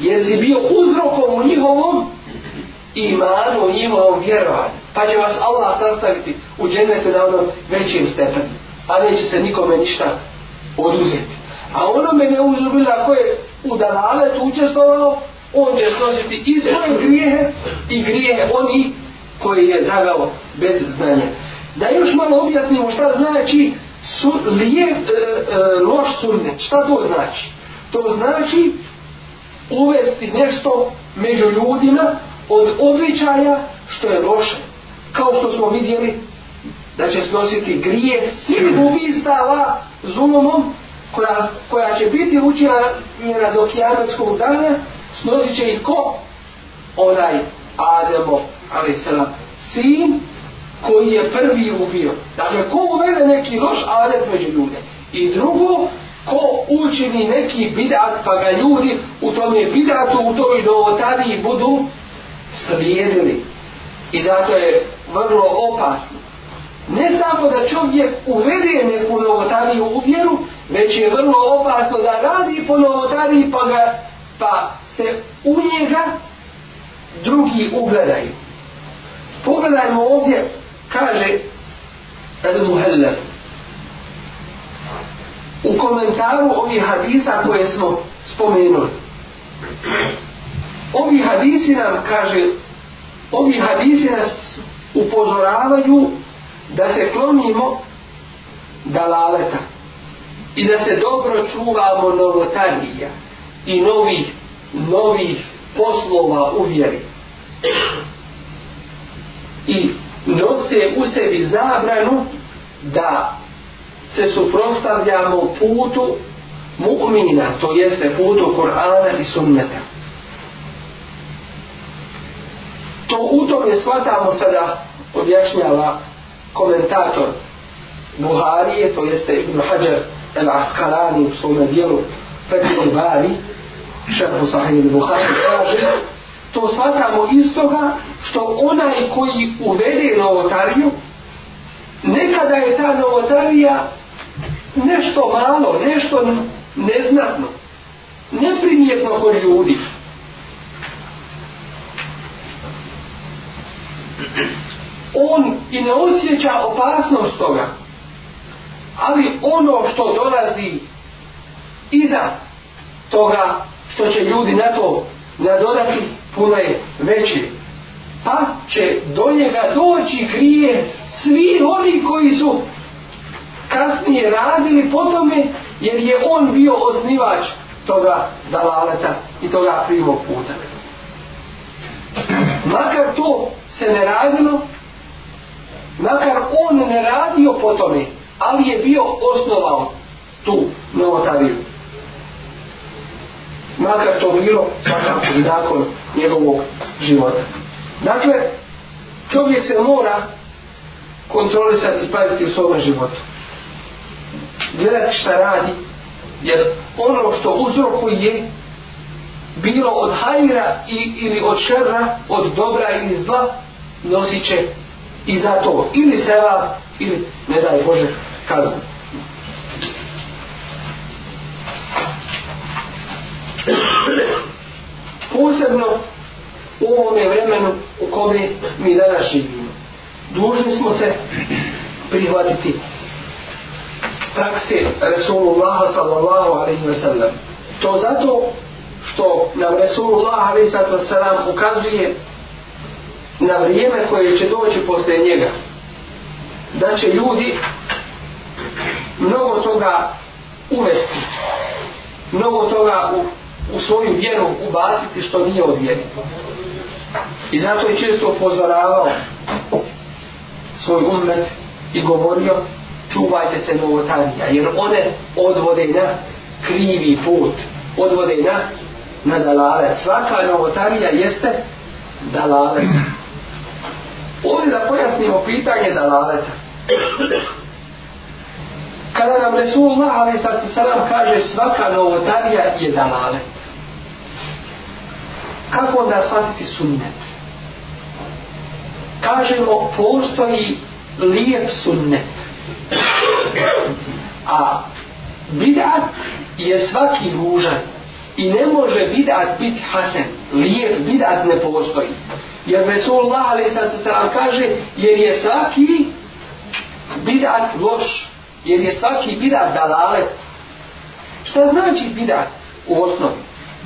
jer si bio uzrokom u njihovom imanu, u njihovom vjerovanju. Pa će vas Allah sastaviti u džennetu na onom većim stepenu. A neće se nikome ništa oduzeti. A ono me ne uzubilo, ako je u dalaletu učestvovalo, on će snositi i svoje grijehe i grijehe oni koji je zavelo bez znanja. Da još malo objasnimo šta znači su, lije, e, e, loš sunnet. Šta to znači? To znači uvesti nešto među ljudima od običaja što je loše. Kao što smo vidjeli da će snositi grije svih ubistava zulomom koja, koja će biti učila njena do kijametskog dana snosit će ih ko? Onaj Ademo ali selam, sin koji je prvi ubio. Dakle, ko uvede neki loš adep među ljude? I drugo, ko učini neki bidat pa ga ljudi u tome bidatu u toj novotariji budu slijedili i zato je vrlo opasno ne samo da čovjek uvede neku novotariju u vjeru već je vrlo opasno da radi po novotariji pa, ga, pa se u njega drugi ugledaju pogledajmo ovdje kaže el muhellem u komentaru ovih hadisa koje smo spomenuli. Ovi hadisi nam kaže, ovi hadisi nas upozoravaju da se klonimo dalaleta i da se dobro čuvamo novotarija i novih, novih poslova u vjeri. I nose u sebi zabranu da se suprostavljamo putu mu'mina, to jeste putu Kur'ana i sunnjata. To u tome shvatamo sada, objašnjava komentator Buharije, to jeste Ibn Hajar el Askarani u svome dijelu Fethul Bari, šefu sahih ili Buhari, kaže, to shvatamo iz toga što onaj koji uvede novotariju, nekada je ta novotarija nešto malo, nešto neznatno, neprimjetno kod ljudi. On i ne osjeća opasnost toga, ali ono što dolazi iza toga što će ljudi na to nadodati, puno je veće. Pa će do njega doći krije svi oni koji su kasnije radili po tome jer je on bio osnivač toga dalaleta i toga krivog puta. Makar to se ne radilo, makar on ne radio po tome, ali je bio osnovao tu novotariju. Makar to bilo svakako i nakon njegovog života. Dakle, čovjek se mora kontrolisati i paziti u svome životu gledati šta radi, jer ono što uzrokuje bilo od hajra i, ili od šerra, od dobra ili zla, nosit će i za to ili seva ili ne daj Bože kaznu. Posebno u ovome vremenu u kome mi danas živimo. Dužni smo se prihvatiti prakse Resulullaha sallallahu alaihi wa sallam. To zato što nam Resulullah alaihi wa sallam ukazuje na vrijeme koje će doći posle njega. Da će ljudi mnogo toga uvesti, mnogo toga u, u svoju vjeru ubaciti što nije od vjeri. I zato je često upozoravao svoj umet i govorio čuvajte se novotarija, jer one odvode na krivi put, odvode na, na dalale. Svaka novotarija jeste dalalet. Ovdje da pojasnimo pitanje dalaleta. Kada nam Resulullah ali sad se nam kaže svaka novotarija je dalalet. Kako onda shvatiti sunnet? Kažemo postoji lijep sunnet. A bidat je svaki ružan i ne može bidat biti hasen. Lijep bidat ne postoji. Jer Resulullah ali sad se nam kaže jer je svaki bidat loš. Jer je svaki bidat dalalet. Šta znači bidat u osnovi?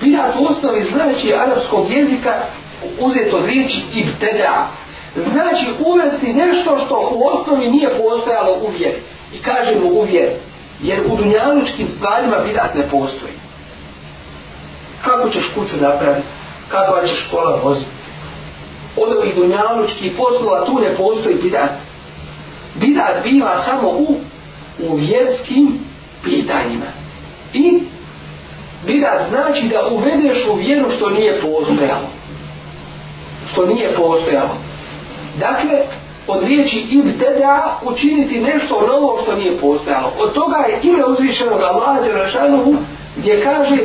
Bidat u osnovi znači arapskog jezika uzeto od riječi ibtedea, znači uvesti nešto što u osnovi nije postojalo u vjeri. I kažemo u vjeri, jer u dunjalučkim stvarima vidat ne postoji. Kako ćeš kuću napraviti? Kako ćeš škola voziti? Od ovih dunjalučkih poslova tu ne postoji bidat. Bidat biva samo u, u vjerskim pitanjima. I bidat znači da uvedeš u vjeru što nije postojalo. Što nije postojalo. Dakle, od riječi ibteda učiniti nešto novo što nije postojalo. Od toga je ime uzvišenog Allaha Đerašanovu gdje kaže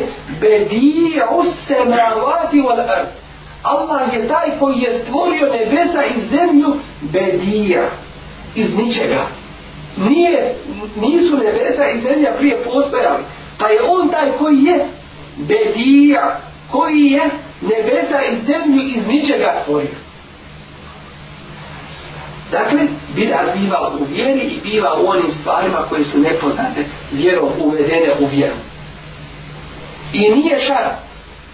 bedija usemravati od ard. Allah je taj koji je stvorio nebesa i zemlju bedija iz ničega. Nije, nisu nebesa i zemlja prije postojali. Pa je on taj koji je bedija, koji je nebesa i zemlju iz ničega stvorio. Dakle, bida biva u vjeri i biva u onim stvarima koje su nepoznate, vjerom uvedene u vjeru. I nije šara,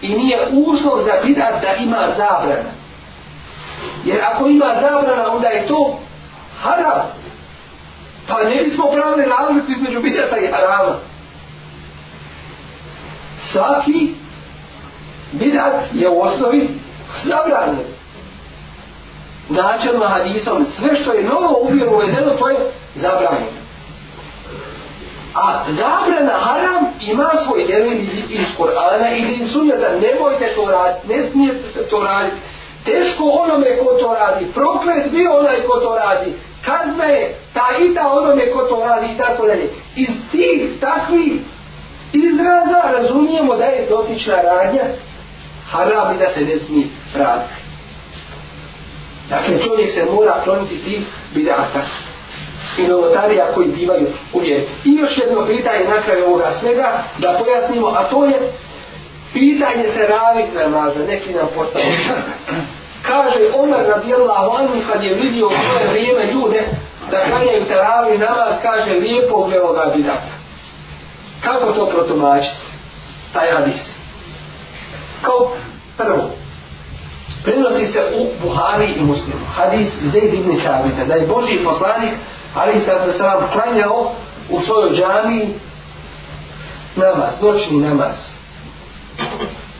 i nije uslov za bida da ima zabrana. Jer ako ima zabrana, onda je to haram. Pa ne bismo pravili razliku između bidata i harama. Svaki bidat je u osnovi zabranjen načelno hadisom, ono, sve što je novo u vjeru uvedeno, to je zabranjeno. A zabrana haram ima svoj temelj iz, iz Korana i din sunjata, nemojte to raditi, ne smijete se to raditi. Teško onome ko to radi, proklet bi onaj ko to radi, kazna je ta i ta onome ko to radi i tako dalje. Iz tih takvih izraza razumijemo da je dotična radnja haram i da se ne smije raditi. Dakle, čovjek se mora kloniti ti bidata i novotarija koji bivaju u vjeri. I još jedno pitanje na kraju ovoga svega da pojasnimo, a to je pitanje se ravih namaza. Neki nam postavljaju. Kaže Omer radijallahu anhu kad je vidio u svoje vrijeme ljude da kranjaju te ravih namaz, kaže lijepo gledo ga bidata. Kako to protumačiti? Taj hadis. Kao prvo, prenosi se u Buhari i Muslimu. Hadis Zaid ibn Thabita, da je Boži poslanik Ali sad se sam klanjao u svojoj džami namaz, noćni namaz.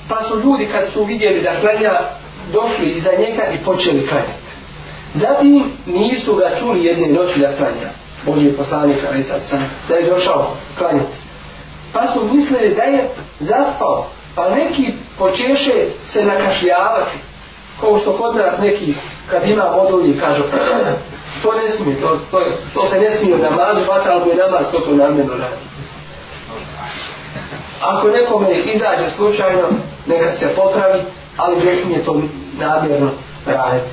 Pa su ljudi kad su vidjeli da klanja došli iza njega i počeli klanjati. Zatim nisu ga čuli jedne noći da klanja. Boži je poslanik, ali sad sam, da je došao klanjati. Pa su mislili da je zaspao, pa neki počeše se nakašljavati kao što kod nas neki kad ima vodu i kaže to ne smije, to, to, to se ne smije na mazu, vata, pa ali mu je namaz ko to namjeno radi. Ako nekome izađe slučajno, neka se popravi, ali ne smije to namjerno raditi.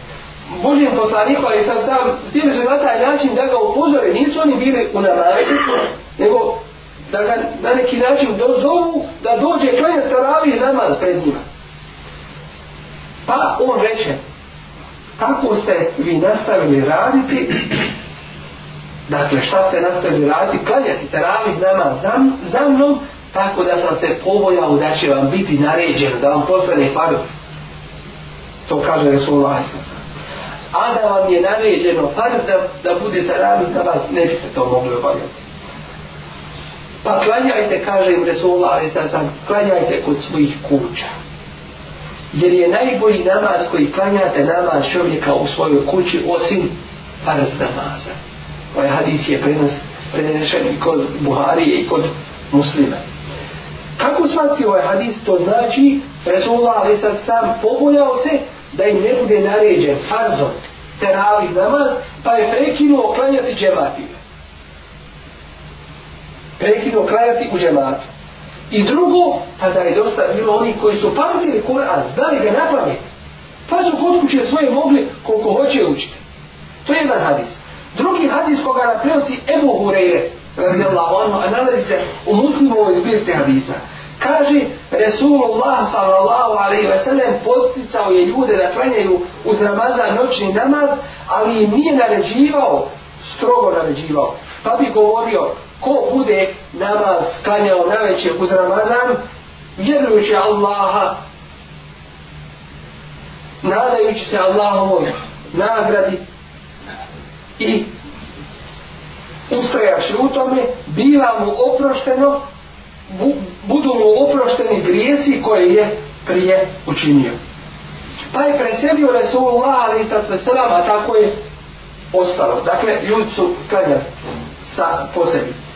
Božijem poslaniku, ali sam sam, htjeli su na taj način da ga upozore, nisu oni bili u namazu, nego da ga na neki način dozovu da dođe klanjati ravi namaz pred njima. Pa on reče, tako ste vi nastavili raditi, dakle šta ste nastavili raditi, klanjati teravih nama za, za mnom, tako da sam se pobojao da će vam biti naređen, da vam postane farz. To kaže Resulullah Isra. A da vam je naređeno farz da, da bude teravih na vas, ne biste to mogli obavljati. Pa klanjajte, kaže im Resulullah Isra, klanjajte kod svojih kuća jer je najbolji namaz koji klanjate namaz čovjeka u svojoj kući osim faraz namaza ovaj hadis je prenos prenešen i kod Buharije i kod muslima kako shvatiti ovaj hadis to znači Resulullah ali sad sam pobojao se da im ne bude naređen farzom teravih namaz pa je prekinuo klanjati džematima prekinuo klanjati u džematu I drugo, tada je dosta bilo oni koji su pamtili Kur'an, znali ga na pamet. Pa su kod kuće svoje mogli koliko hoće učiti. To je jedan hadis. Drugi hadis koga nam prenosi Ebu Hureyre, radijallahu anhu, a nalazi se u muslimovoj zbirci hadisa. Kaže, Resulullah sallallahu alaihi ve sellem potpicao je ljude da klanjaju uz Ramazan noćni namaz, ali im nije naređivao, strogo naređivao. Pa bi govorio, ko bude namaz klanjao na večer uz Ramazan, vjerujući Allaha, nadajući se Allahovoj nagradi i ustrajaš u tome, biva mu oprošteno, bu, budu mu oprošteni grijesi koje je prije učinio. Pa je preselio Resulullah ali sa tveselama, tako je ostalo. Dakle, ljudi su klanjali sa posebnim.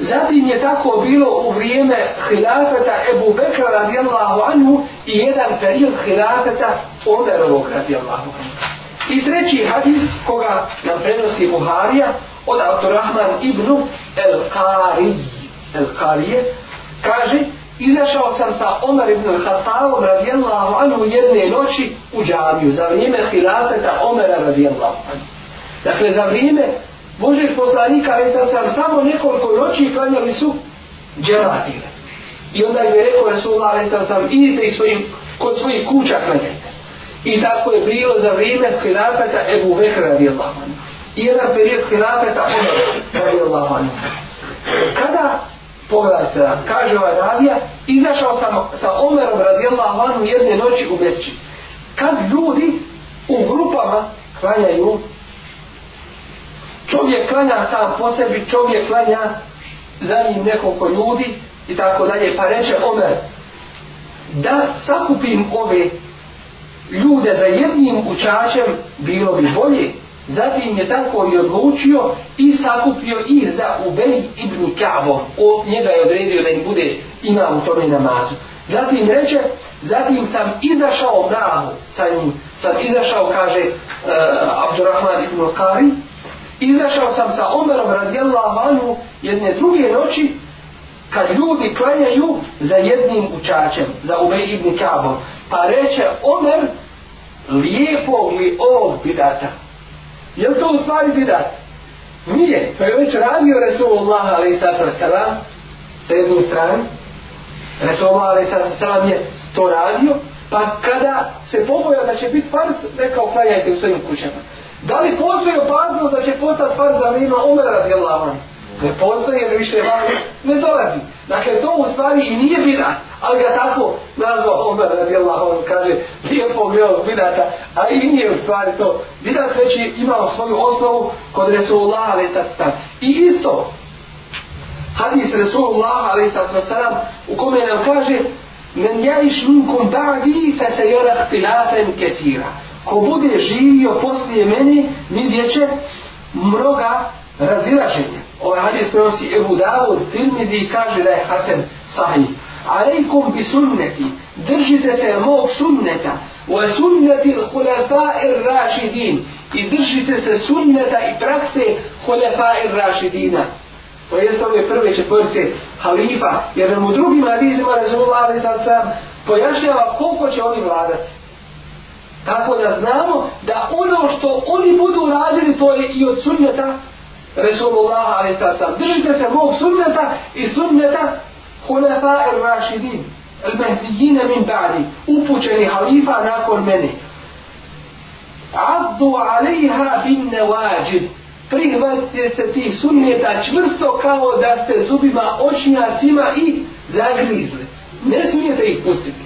Zatim je tako bilo u vrijeme hilafeta Ebu Bekra radijallahu anhu i jedan period hilafeta Omerovog radijallahu anhu. I treći hadis koga nam prenosi Buharija od Abdurrahman ibn El-Qari El-Qarije kaže Izašao sam sa Omer ibn Khattavom radijallahu anhu jedne noći u džamiju za vrijeme hilafeta Omera radijallahu anhu. Dakle, za vrijeme Božeg poslanika, ali sam sam samo nekoliko noći klanjali su dželatile. I onda im je rekao Rasulullah, ali sam sam, idite svojim, kod svojih kuća klanjajte. I tako je bilo za vrijeme hrinafeta Ebu Vekra radi Allah. I jedan period hrinafeta Omer radi Allah. Kada, pogledajte nam, kaže ovaj radija, izašao sam sa Omerom radi Allah jedne noći u Besči. Kad ljudi u grupama klanjaju čovjek klanja sam po sebi, čovjek klanja za njim nekoliko ljudi i tako dalje, pa reče Omer da sakupim ove ljude za jednim učačem bilo bi bolje zatim je tako i odlučio i sakupio ih za Ubej ibn Kavo o, njega je odredio da im bude imam u tome namazu zatim reče zatim sam izašao bravo sa njim sam izašao kaže uh, Abdurrahman ibn Kari izašao sam sa Omerom radijallahu anhu jedne druge noći kad ljudi klanjaju za jednim učačem, za Ubej ibn Kabom. Pa reče Omer, lijepo li ovog bidata? Je li to u stvari bidat? Nije, to je već radio Resulullah ali sa jednom stranom. Resulullah ali sa sada je to radio, pa kada se poboja da će biti fars, rekao klanjajte u svojim kućama. Da li postoji opasnost da će postati par za vrima umera radi Allahom? Ne postoji jer više vani ne dolazi. Dakle, to u stvari i nije bidat, ali ga tako nazvao Omer radi Allahom, kaže, nije pogledao bidata, a i nije u stvari to. Bidat već je imao svoju osnovu kod Resulullah ali sad stan. I isto, hadis Resulullah ali sad stan, u kome nam kaže, men jališ minkum ba'di fe se jorah pilafen ketira ko bude živio poslije meni, mi djeće mnoga razilaženja. Ovaj hadis prenosi Ebu Davud, Tirmizi i kaže da je Hasan sahih. Alejkum bi sunneti, držite se mog sunneta, wa sunneti l'hulefa ir rašidin, i držite se sunneta i prakse hulefa ir rašidina. To je to je prve četvrce halifa, jer nam u drugim hadizima Rasulullah Ali Sad pojašnjava koliko će oni vladati. Tako da znamo da ono što oni budu radili to je i od sunneta Resulullah a.s. Držite se mog sunneta i sunneta Hulefa ir Rašidin il Mehdiyine min Ba'di upućeni halifa nakon mene. Addu alaiha bin nevajib prihvatite se ti sunneta čvrsto kao da ste zubima očnjacima i zagrizli. Ne smijete ih pustiti.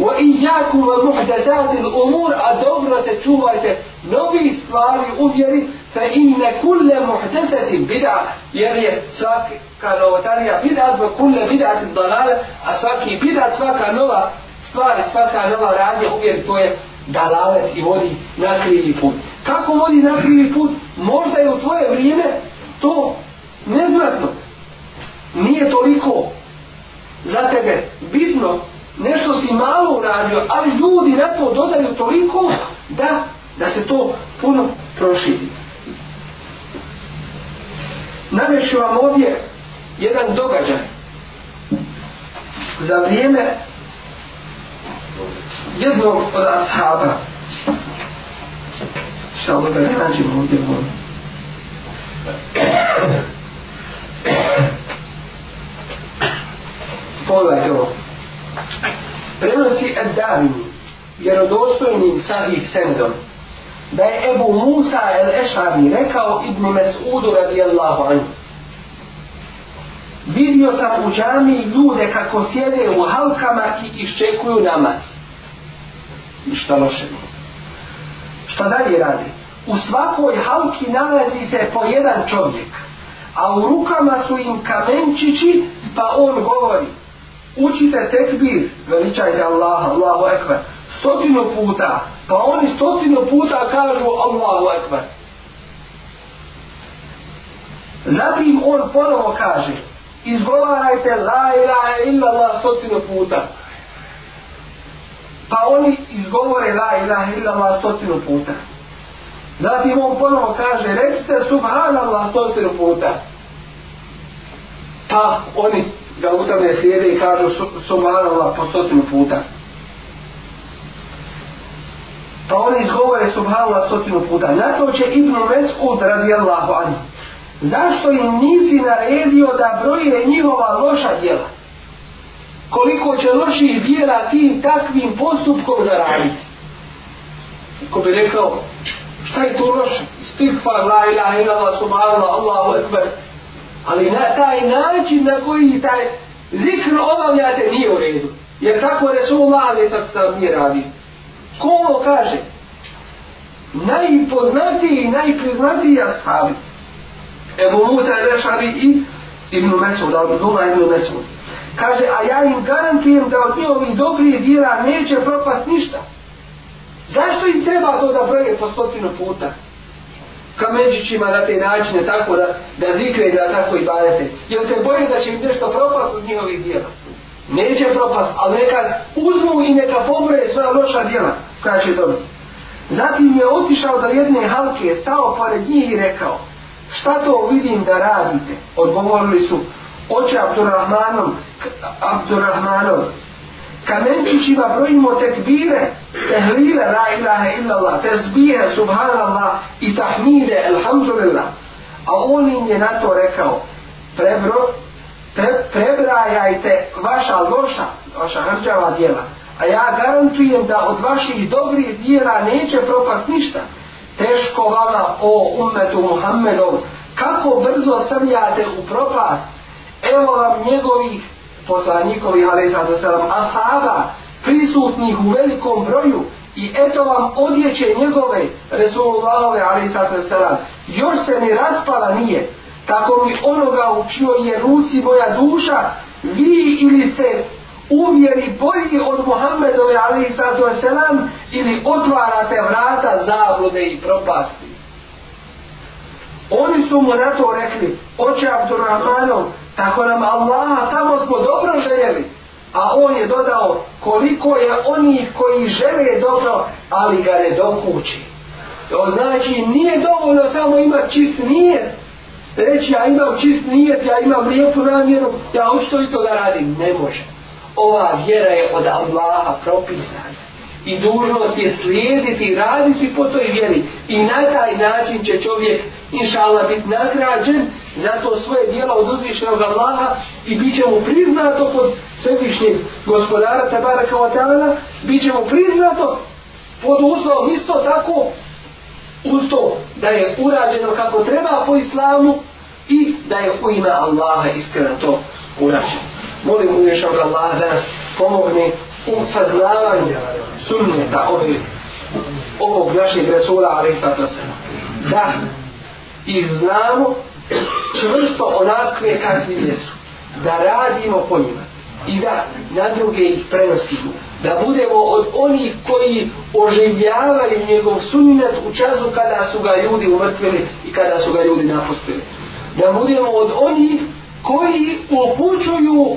وإياكم ومحدثات الأمور أدورة تشوفات نبي إسلام أبيري فإن كل محدثة بدعة يعني ساك كانوا تاريا بدعة وكل بدعة ضلالة أساكي بدعة ساك نوا ستوار ساك نوا رادي أبيري توي ضلالة يودي نقري لفوت كاكو مودي نقري لفوت موجد يوتوي بريمة تو نزلتنا نية توليكو za tebe bitno nešto si malo uradio, ali ljudi na to dodaju toliko da, da se to puno proširi. Nameću vam ovdje jedan događaj za vrijeme jednog od ashaba. Šta ovo da ne nađemo ovdje ovdje? Pogledajte ovo prenosi Ad-Dami vjerodostojnim sahih sendom da je Ebu Musa el-Ešari rekao Ibn Mes'udu radijallahu anhu vidio sam u džami ljude kako sjede u halkama i iščekuju namaz i šta loše šta dalje radi u svakoj halki nalazi se po jedan čovjek a u rukama su im kamenčići pa on govori učite tekbir, veličajte Allah, Allahu Ekber, stotinu puta, pa oni stotinu puta kažu Allahu Ekber. Zatim on ponovo kaže, izgovarajte la ilaha illa Allah stotinu puta. Pa oni izgovore la ilaha illa Allah stotinu puta. Zatim on ponovo kaže, recite subhanallah stotinu puta. Pa oni ga u tome slijede i kažu subhanallah po stotinu puta. Pa oni izgovore subhanallah stotinu puta. Na to će Ibn Mesud radijallahu anhu. Zašto im nisi naredio da broje njihova loša djela? Koliko će loši vjera tim takvim postupkom zaraditi? Ko bi rekao, šta je to loše? Stigfar, la ilaha ilaha, subhanallah, Allahu ekber. Ali na taj način na koji taj zikr obavljate nije u redu. Jer tako je su male sad sam nije radi. Ko ovo kaže? Najpoznatiji i najpriznatiji ashabi. Ebu Musa je rešavi i Ibn Mesud, ali Dula Ibn Mesud. Kaže, a ja im garantujem da od njihovih dobrih djela neće propast ništa. Zašto im treba to da broje po stotinu puta? kamenčićima na te načine, tako da, da zikre i da tako i badete. Jer se boje da će im nešto propast od njihovih dijela. Neće propast, ali neka uzmu i neka pobroje svoja loša dijela koja će dobiti. Zatim je otišao do jedne halke, stao pored njih i rekao, šta to vidim da radite? Odgovorili su, oče Abdurrahmanom, Abdurrahmanom, kamenčićima brojimo tekbire, tehlile, la ilaha illallah, tezbije, subhanallah i tahmide, elhamdulillah. A on im je na to rekao, prebro, pre, prebrajajte vaša loša, vaša hrđava dijela, a ja garantujem da od vaših dobrih dijela neće propast ništa. Teško vama, o ummetu Muhammedov, kako brzo srljate u propast, evo vam njegovih poslanikovi alejsatu selam ashaba prisutnih u velikom broju i eto vam odjeće njegove Resulullahove alaihissalatu wasalam još se ne raspala nije tako mi onoga u čioj je ruci moja duša vi ili ste uvjeri bolji od Muhammedove alaihissalatu wasalam ili otvarate vrata zablude i propasti Oni su mu na to rekli, oče Abdurrahmanom, tako nam Allaha samo smo dobro željeli. A on je dodao koliko je onih koji žele dobro, ali ga ne dokući. To znači nije dovoljno samo ima čist nijet, reći ja imam čist nijet, ja imam lijepu namjeru, ja učito i to da radim. Ne može. Ova vjera je od Allaha propisana i dužnost je slijediti i raditi po toj vjeri i na taj način će čovjek inšala biti nagrađen za to svoje dijelo od uzvišenog Allaha i bit će mu priznato pod svevišnjeg gospodara Tabara Kavatana bit će mu priznato pod uslovom isto tako uz to da je urađeno kako treba po islamu i da je u ime Allaha iskreno to urađeno molim uvišenog Allaha da nas pomogne u saznavanju sunneta ovi, ovog našeg Resula Alisa Tosena. Da, i znamo čvrsto onakve kakvi jesu. Da radimo po njima i da na druge ih prenosimo. Da budemo od onih koji oživljavaju njegov sunnet u času kada su ga ljudi umrtvili i kada su ga ljudi napustili. Da budemo od onih koji upućuju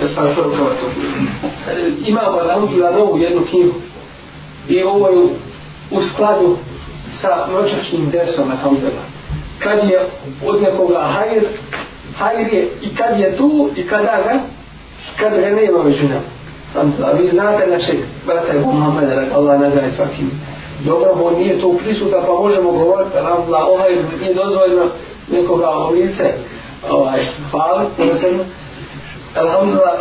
Estagfiru kratu. Imamo Ramudila novu jednu knjigu i ovo je u skladu sa noćačnim versom na Hamdela. Kad je od nekoga hajir, hajir je i kad je tu i kada ga, kad ga nema među nama. Vi znate našeg brata Ebu Muhammeda, da Allah nagraje svakim dobro, on nije tu prisuta, pa možemo govoriti, ramla, ovaj nije dozvoljno nekoga u lice ovaj, hvaliti, posebno. Alhamdulillah,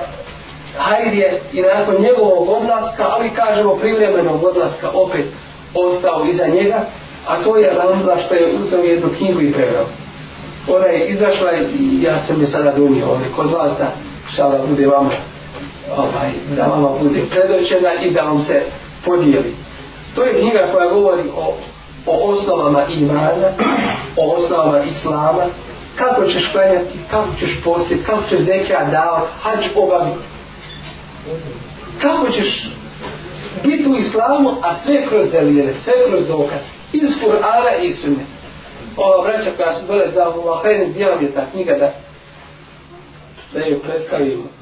Hajd je i nakon njegovog odlaska, ali kažemo privremenog odlaska, opet ostao iza njega, a to je Alhamdulillah što je uzao jednu knjigu i preveo. Ona je izašla i ja sam je sada dumio ovdje kod vas da šala bude vama, ovaj, da vama bude predoćena i da vam se podijeli. To je knjiga koja govori o, o osnovama imana, o osnovama islama, kako ćeš klanjati, kako ćeš postiti, kako ćeš zeke davati, hađ obaviti. Kako ćeš biti u islamu, a sve kroz delire, sve kroz dokaz. Iz Kur'ana i Sunne. Ova vraća koja se dole za Allah, hajde, bijela mi je ta knjiga da, da ju predstavimo.